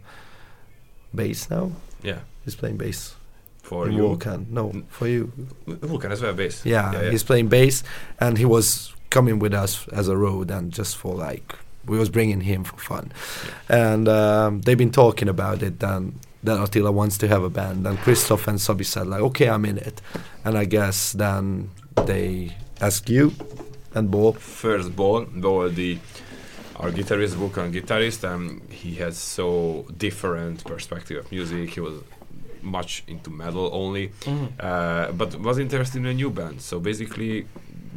Speaker 3: bass now.
Speaker 6: Yeah,
Speaker 3: He's playing bass
Speaker 6: for
Speaker 3: in
Speaker 6: you.
Speaker 3: VLKN. No, for you.
Speaker 6: VLKN as well, bass.
Speaker 3: Yeah, he's playing bass, and he was coming with us as a road, and just for like we was bringing him for fun, and um, they've been talking about it. And that Attila wants to have a band, and Christoph and Sabi said like, okay, I'm in it, and I guess then they ask you and Bo.
Speaker 6: first ball, though the our guitarist, VLKN guitarist, and he has so different perspective of music. He was much into metal only,
Speaker 4: Mhm.
Speaker 6: uh, but was interested in a new band. So basically,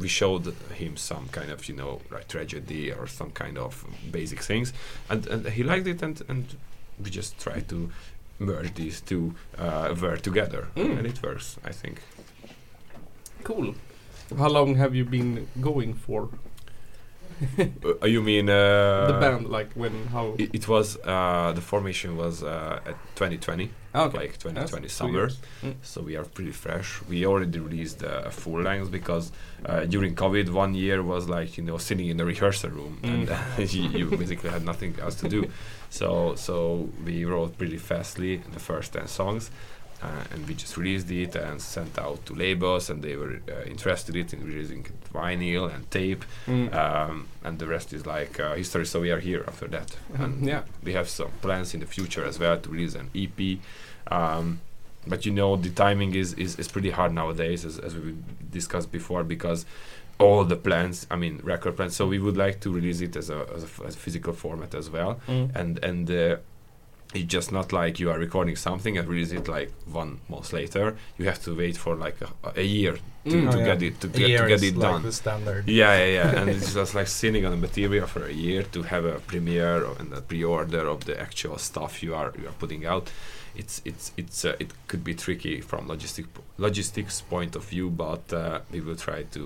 Speaker 6: we showed him some kind of you know like tragedy or some kind of basic things, and, and he liked it, and and we just tried to merge these two uh, work together,
Speaker 4: Mm.
Speaker 6: and it works. I think.
Speaker 4: Cool. How long have you been going for
Speaker 6: Uh, you mean uh,
Speaker 4: the band? Like when? How?
Speaker 6: It, it was uh, the formation was uh, at 2020,
Speaker 4: Ah, okay.
Speaker 6: like 2020
Speaker 4: That's
Speaker 6: summer.
Speaker 4: Mm.
Speaker 6: So we are pretty fresh. We already released uh, a full length because uh, during COVID, one year was like you know sitting in the rehearsal room and
Speaker 4: Mm.
Speaker 6: you, you basically had nothing else to do. So so we wrote pretty fastly the first 10 songs. Uh, and we just released it and sent out to labels, and they were uh, interested in releasing vinyl and tape,
Speaker 4: Mm.
Speaker 6: um, and the rest is like uh, history. So we are here after that, and
Speaker 4: yeah.
Speaker 6: we have some plans in the future as well to release an EP. Um, but you know the timing is, is, is pretty hard nowadays, as, as we discussed before, because all the plans, I mean record plans. So we would like to release it as a, as a, f- as a physical format as well,
Speaker 4: Mm.
Speaker 6: and and. It's just not like you are recording something and release it like one month later. You have to wait for like a, a year to,
Speaker 4: Mm.
Speaker 6: to
Speaker 5: Oh,
Speaker 6: get
Speaker 5: yeah.
Speaker 6: it to
Speaker 5: A
Speaker 6: get,
Speaker 5: year
Speaker 6: to get
Speaker 5: is
Speaker 6: it
Speaker 5: like
Speaker 6: done.
Speaker 5: the standard.
Speaker 6: Yeah, yeah, yeah. and it's just like sitting on the material for a year to have a premiere and a pre-order of the actual stuff you are you are putting out. It's it's it's uh, it could be tricky from logistic logistics point of view, but uh, we will try to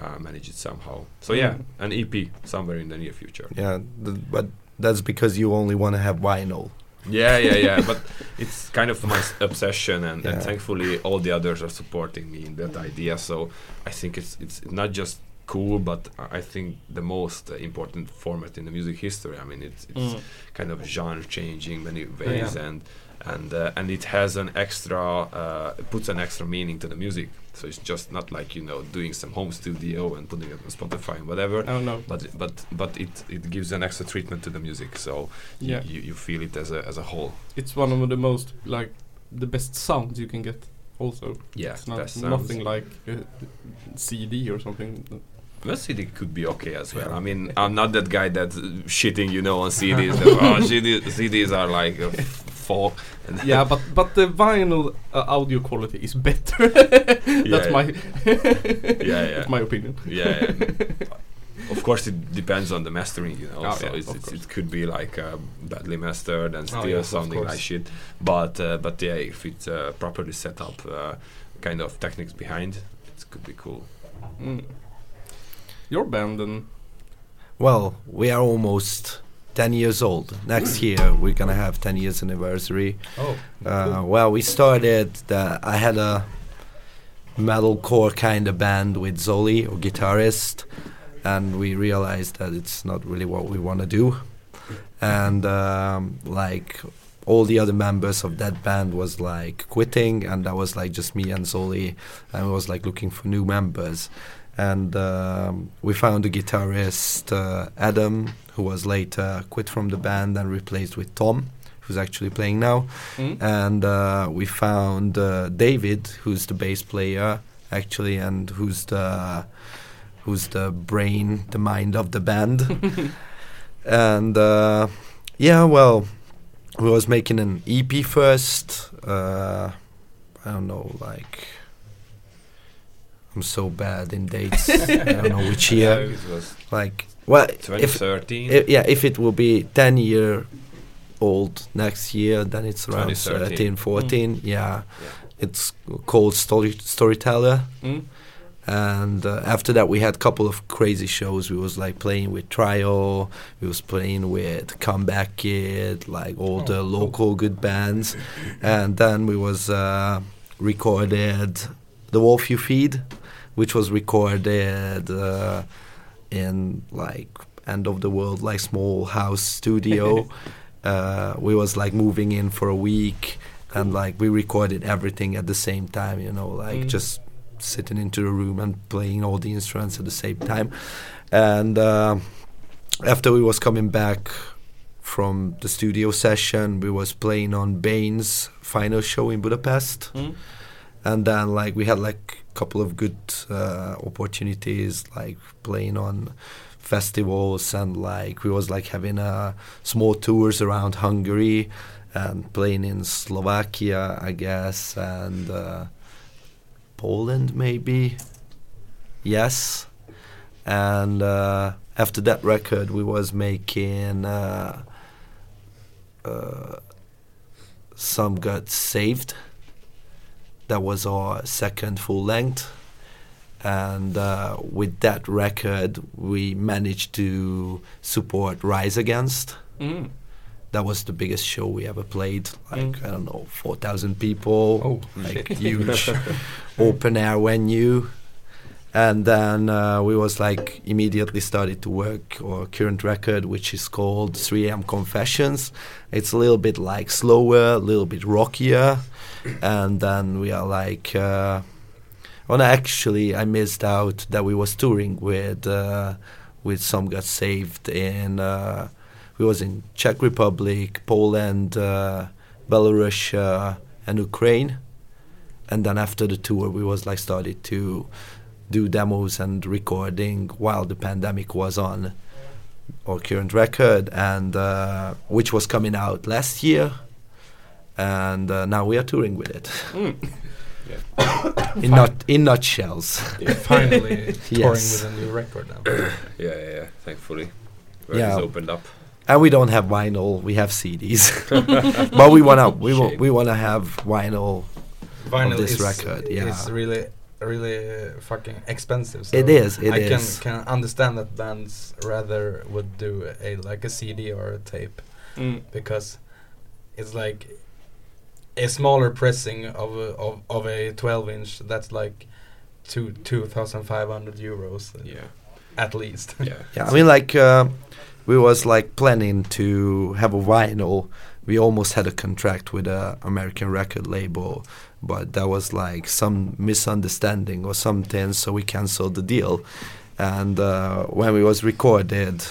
Speaker 6: uh, manage it somehow. So yeah,
Speaker 4: Mm.
Speaker 6: an EP somewhere in the near future.
Speaker 3: Yeah, th- but that's because you only want to have vinyl.
Speaker 6: Yeah, yeah, yeah. but it's kind of my s- obsession, and,
Speaker 3: Yeah.
Speaker 6: and thankfully all the others are supporting me in that idea. So I think it's it's not just cool, but I I think the most uh, important format in the music history. I mean, it's it's
Speaker 4: Mm.
Speaker 6: kind of genre changing many ways,
Speaker 4: Yeah.
Speaker 6: and and uh, and it has an extra uh, puts an extra meaning to the music. So it's just not like you know doing some home studio and putting it on Spotify and whatever.
Speaker 4: Oh no.
Speaker 6: But but but it it gives an extra treatment to the music. So
Speaker 4: Yeah.
Speaker 6: you, you feel it as a as a whole.
Speaker 4: It's one of the most like the best sounds you can get. Also,
Speaker 6: Yeah,
Speaker 4: it's not nothing like a CD or something.
Speaker 6: Well, CD could be okay as well. I mean, I'm not that guy that's uh, shitting, you know, on CDs. that, oh, CD, CDs are like fall. And
Speaker 4: yeah, but but the vinyl uh, audio quality is better. That's
Speaker 6: Yeah.
Speaker 4: my
Speaker 6: Yeah, yeah.
Speaker 4: That's my opinion.
Speaker 6: yeah. and of course, it depends on the mastering, you know.
Speaker 4: Oh,
Speaker 6: so
Speaker 4: yeah,
Speaker 6: it's, it's, it could be like uh, badly mastered and
Speaker 5: Oh,
Speaker 6: still
Speaker 5: yeah,
Speaker 6: sounding like shit. But uh, but yeah, if it's uh, properly set up, uh, kind of techniques behind, it could be cool.
Speaker 4: Mm. Your band and
Speaker 3: Well, we are almost 10 years old. Next year we're gonna have 10 years anniversary.
Speaker 5: Oh,
Speaker 3: Uh, well, we started. The, I had a metalcore kind of band with Zoli, a guitarist, and we realized that it's not really what we want to do. And um, like all the other members of that band was like quitting, and that was like just me and Zoli, and we was like looking for new members. And um, we found a guitarist, uh, Adam, who was later quit from the band and replaced with Tom, who's actually playing now
Speaker 4: Mm.
Speaker 3: and uh, we found uh, David, who's the bass player actually, and who's the who's the brain, the mind of the band. and uh, yeah, well, we was making an EP first. Uh, I don't know, like I'm so bad in dates. I don't know which year. Like, well, if
Speaker 6: 2013.
Speaker 3: Yeah, if it will be 10 year old next year, then it's around 13,
Speaker 6: 2013.
Speaker 3: 14. Yeah.
Speaker 6: Yeah.
Speaker 3: It's called Story Storyteller.
Speaker 4: Mm.
Speaker 3: And uh, after that, we had a couple of crazy shows. We was like playing with Trio, we was playing with Comeback Kid, like all
Speaker 5: Oh,
Speaker 3: the
Speaker 5: cool.
Speaker 3: local good bands. and then we was uh, recorded The Wolf You Feed, which was recorded uh, in like end of the world, like small house studio. uh, we was like moving in for a week, and like we recorded everything at the same time. You know, like
Speaker 4: Mm.
Speaker 3: just sitting into the room and playing all the instruments at the same time. And uh, after we was coming back from the studio session, we was playing on Bane's final show in Budapest
Speaker 4: Mm.
Speaker 3: And then like we had like a couple of good uh, opportunities like playing on festivals and like we was like having uh, small tours around Hungary and playing in Slovakia I guess and uh, Poland maybe? Yes. And uh, after that record we was making uh, uh, some got saved that was our second full length. And uh, with that record we managed to support rise against.
Speaker 4: Mm.
Speaker 3: that was the biggest show we ever played. Like
Speaker 4: Mm.
Speaker 3: i don't know 4000 people.
Speaker 5: Oh,
Speaker 3: like huge. Open air venue and then uh, we was like immediately started to work our current record which is called 3am confessions. It's a little bit like slower a little bit rockier. And then we are like uh, well actually i missed out that we was touring with uh, with some got saved in uh, we was in czech republic poland uh, belarus uh, and ukraine. And then after the tour we was like started to do demos and recording while the pandemic was on our current record and uh, which was coming out last year and uh, now we are touring with it
Speaker 4: Mm.
Speaker 3: in not in nutshells
Speaker 5: finally touring
Speaker 3: Yes.
Speaker 5: with a new record now.
Speaker 6: yeah, yeah, yeah. Thankfully, where
Speaker 3: Yeah.
Speaker 6: it's opened up.
Speaker 3: and we don't have vinyl we have CDs but we wanna we wa- we wanna have vinyl
Speaker 5: Vinyl
Speaker 3: this
Speaker 5: is,
Speaker 3: record, yeah.
Speaker 5: is really really uh, fucking expensive. So
Speaker 3: It is, it
Speaker 5: I
Speaker 3: is.
Speaker 5: can can understand that bands rather would do a like a CD or a tape
Speaker 4: Mm.
Speaker 5: because it's like a smaller pressing of a, of, of a 12 inch that's like two 2500 euros uh,
Speaker 6: Yeah,
Speaker 5: at least
Speaker 6: yeah.
Speaker 3: Yeah, I mean, like uh, we was like planning to have a vinyl. We almost had a contract with a American record label, but that was like some misunderstanding or something, so we canceled the deal. And uh, when we was recorded,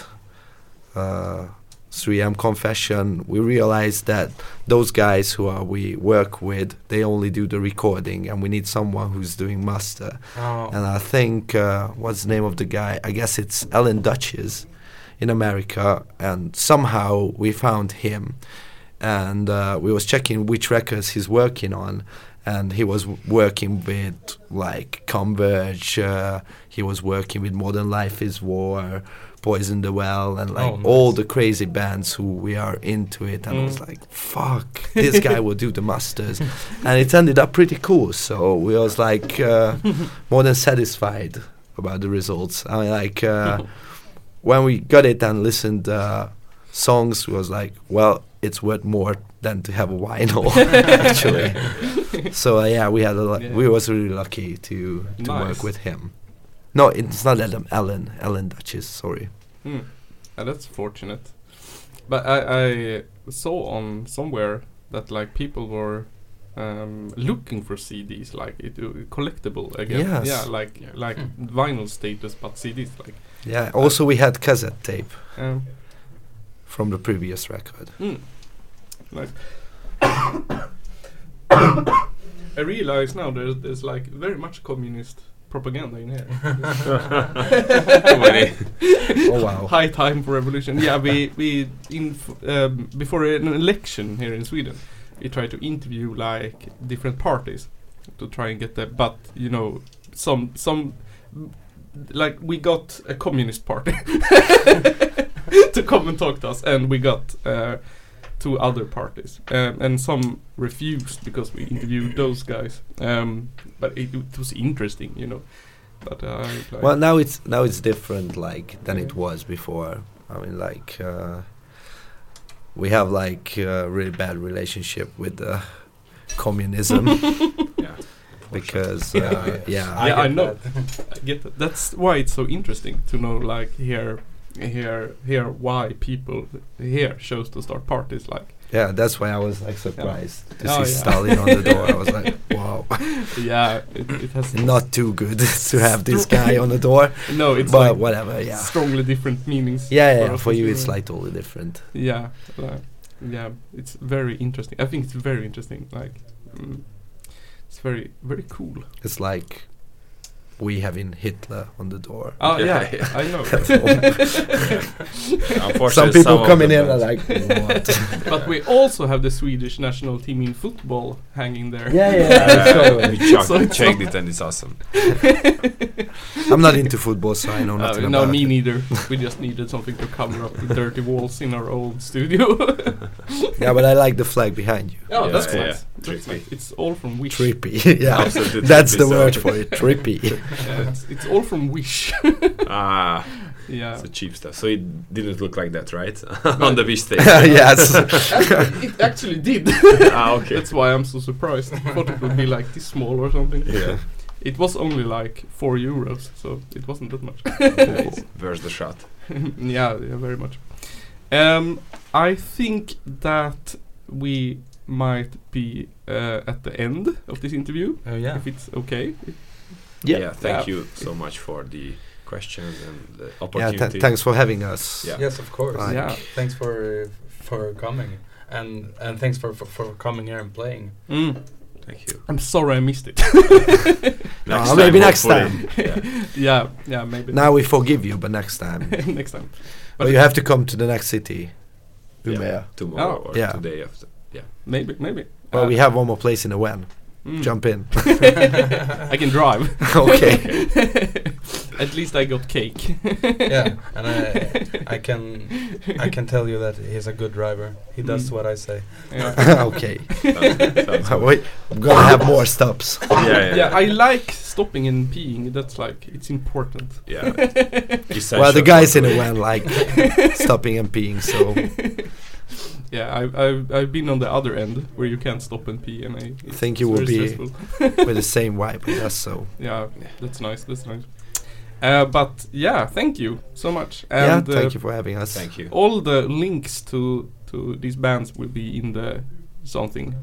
Speaker 3: uh, 3M Confession, we realized that those guys who are we work with, they only do the recording, and we need someone who's doing master
Speaker 5: oh,
Speaker 3: and I think uh, what's the name of the guy? I guess it's Alan Douches in America, and somehow we found him, and uh, we was checking which records he's working on, and he was working with like Converge. Uh, he was working with Modern Life Is War, Poison the Well, and like
Speaker 5: Oh,
Speaker 3: all the crazy bands who we are into it. And I was
Speaker 4: Mm.
Speaker 3: like, "Fuck, this guy will do the masters," and it ended up pretty cool. So we was like uh, more than satisfied about the results. I mean, like uh, when we got it and listened uh, songs, we was like, well, it's worth more than to have a vinyl actually. so uh, yeah, we had a lu-
Speaker 4: Yeah.
Speaker 3: we was really lucky to to
Speaker 4: Nice.
Speaker 3: work with him. No, it's not Adam. Ellen. Alan Douches. Sorry.
Speaker 4: Hmm. Yeah, that's fortunate. But I, I saw on somewhere that like people were um, looking for CDs, like it uh, collectible again.
Speaker 3: Yes.
Speaker 4: Yeah, like
Speaker 6: Yeah.
Speaker 4: like vinyl status, but CDs like.
Speaker 3: Yeah. Also, we had cassette tape
Speaker 4: Um,
Speaker 3: from the previous record.
Speaker 4: mm, like. I realize now there's there's like very much communist propaganda in here.
Speaker 3: Oh wow.
Speaker 4: High time for revolution. Yeah, we we in f- um, before an election here in Sweden, we try to interview like different parties to try and get the. But you know, some some like we got a communist party to come and talk to us, and we got uh, two other parties, um, and some refused because we interviewed those guys. Um, but it, it was interesting, you know. But uh, like,
Speaker 3: Well, now it's now it's different, like than it was before. I mean, like uh, we have like a really bad relationship with uh, communism
Speaker 6: yeah.
Speaker 3: because uh, yeah,
Speaker 4: Yeah, I
Speaker 5: get
Speaker 4: know.
Speaker 5: that.
Speaker 4: I get that. That's why it's so interesting to know, like, hear, hear, hear why people here chose to start parties. Like,
Speaker 3: yeah. That's why I was like surprised to
Speaker 4: Oh,
Speaker 3: see
Speaker 4: yeah.
Speaker 3: Stalin on the door. I was like, wow,
Speaker 4: yeah, it, it has
Speaker 3: not too good to have this guy on the door.
Speaker 4: no, it's
Speaker 3: but
Speaker 4: like
Speaker 3: whatever, yeah.
Speaker 4: strongly different meanings.
Speaker 3: Yeah, yeah.
Speaker 4: us
Speaker 3: For you, it's like totally different.
Speaker 4: yeah, like, yeah. It's very interesting. I think it's very interesting. Like, mm, it's very, very cool.
Speaker 3: It's like we having Hitler on the door.
Speaker 4: Oh
Speaker 6: Yeah,
Speaker 4: yeah,
Speaker 6: yeah.
Speaker 4: I know.
Speaker 6: Unfortunately,
Speaker 3: Some people
Speaker 6: of
Speaker 3: coming in are like, what?
Speaker 4: but we also have the Swedish national team in football hanging there.
Speaker 3: yeah, yeah. I saw
Speaker 6: we checked,
Speaker 4: So it's
Speaker 6: checked it and it's awesome.
Speaker 3: I'm not into football, so I know
Speaker 4: Uh, no,
Speaker 3: about
Speaker 4: me
Speaker 3: it.
Speaker 4: neither. we just needed something to cover up the dirty walls in our old studio.
Speaker 3: Yeah, but I like the flag behind you.
Speaker 4: oh,
Speaker 6: Yeah,
Speaker 4: that's
Speaker 6: yeah,
Speaker 4: nice.
Speaker 6: Yeah.
Speaker 4: That's
Speaker 6: Trippy.
Speaker 4: It's all from Wish.
Speaker 3: Trippy. yeah,
Speaker 6: Absolutely
Speaker 3: that's
Speaker 6: trippy,
Speaker 3: the word for it. Trippy.
Speaker 4: Yeah, it's, it's all from Wish.
Speaker 6: Ah,
Speaker 4: yeah.
Speaker 6: so cheap stuff. So it didn't look like that, right? On the Wish stage.
Speaker 3: yes.
Speaker 4: Actually, it actually did.
Speaker 6: ah, okay.
Speaker 4: That's why I'm so surprised. I thought it would be like this small or something.
Speaker 6: Yeah.
Speaker 4: It was only like four euros, so it wasn't that much.
Speaker 6: Nice. Where's the shot?
Speaker 4: yeah, yeah, very much. Um, I think that we might be uh, at the end of this interview,
Speaker 5: Oh yeah.
Speaker 4: if it's okay.
Speaker 3: Yeah.
Speaker 6: thank
Speaker 4: Yeah.
Speaker 6: you so much for the questions and the
Speaker 3: Yeah.
Speaker 6: opportunity.
Speaker 3: th- thanks for having us.
Speaker 6: Yeah.
Speaker 5: Yes, of course.
Speaker 3: Like-
Speaker 4: Yeah.
Speaker 5: Thanks for for coming, and and thanks for for, for coming here and playing.
Speaker 4: Mm.
Speaker 6: Thank you.
Speaker 4: I'm sorry I missed it.
Speaker 6: Next
Speaker 3: Uh, maybe next time.
Speaker 6: yeah.
Speaker 4: yeah, yeah, maybe.
Speaker 3: Now we forgive you, but next time.
Speaker 4: next time.
Speaker 3: But you have to come to the next city,
Speaker 6: Yeah. Tomorrow
Speaker 4: Oh.
Speaker 6: or
Speaker 3: Yeah.
Speaker 6: today after. Yeah.
Speaker 4: Maybe, maybe.
Speaker 3: Well,
Speaker 4: Uh,
Speaker 3: we have one more place in the when.
Speaker 4: mm.
Speaker 3: Jump in.
Speaker 4: I can drive.
Speaker 3: okay.
Speaker 4: At least I got cake.
Speaker 5: yeah, and I I can I can tell you that he's a good driver. He does
Speaker 4: Mm.
Speaker 5: what I say.
Speaker 4: yeah.
Speaker 3: okay.
Speaker 6: Sounds- sounds.
Speaker 3: Wait, I'm gonna have more stops.
Speaker 6: yeah, yeah,
Speaker 4: yeah, I like stopping and peeing. That's like it's important.
Speaker 6: yeah.
Speaker 3: well, the guys in the van like stopping and peeing, so
Speaker 4: Yeah, I've, I've I've been on the other end where you can't stop and pee, and I it's,
Speaker 3: think you will be with the same vibe with us. So
Speaker 4: Yeah, that's nice. That's nice. Uh, but yeah, thank you so much.
Speaker 3: yeah,
Speaker 4: And
Speaker 3: thank
Speaker 4: uh,
Speaker 3: you for having us.
Speaker 6: Thank you.
Speaker 4: all the links to to these bands will be in the something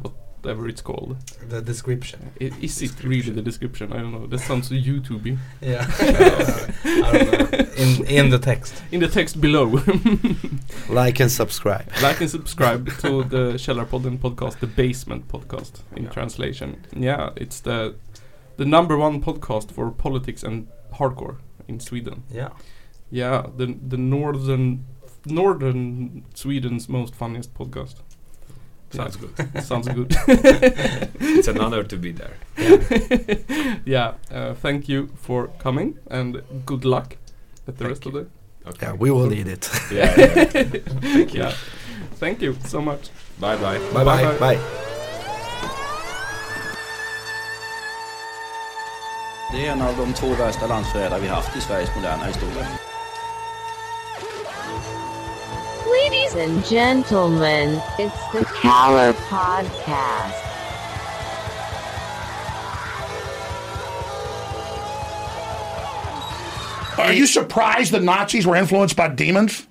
Speaker 4: whatever it's called.
Speaker 5: The description.
Speaker 4: I- Is it really the description? I don't know. That sounds YouTubey.
Speaker 5: Yeah. I don't know. In in the text.
Speaker 4: In the text below,
Speaker 3: Like and subscribe.
Speaker 4: like and subscribe to the Källarpodden podcast, the Basement podcast in
Speaker 6: Yeah.
Speaker 4: translation. Yeah, it's the the number one podcast for politics and hardcore in Sweden.
Speaker 5: Yeah.
Speaker 4: Yeah, the the northern northern Sweden's most funniest podcast.
Speaker 6: Sounds good.
Speaker 4: Sounds good.
Speaker 6: it's an honor to be there.
Speaker 4: yeah. Uh, thank you for coming and good luck at the
Speaker 6: Thank
Speaker 4: rest of the.
Speaker 6: Okay.
Speaker 3: Yeah, we will need it.
Speaker 6: Yeah, yeah. Thank you.
Speaker 4: Yeah. Thank you so much.
Speaker 6: Bye bye.
Speaker 3: bye bye.
Speaker 4: Bye-bye.
Speaker 3: Bye.
Speaker 1: Det är en av de två värsta landsförrädare vi haft i Sveriges moderna historia.
Speaker 2: Ladies and gentlemen, it's the Caller Podcast.
Speaker 7: Are you surprised the Nazis were influenced by demons?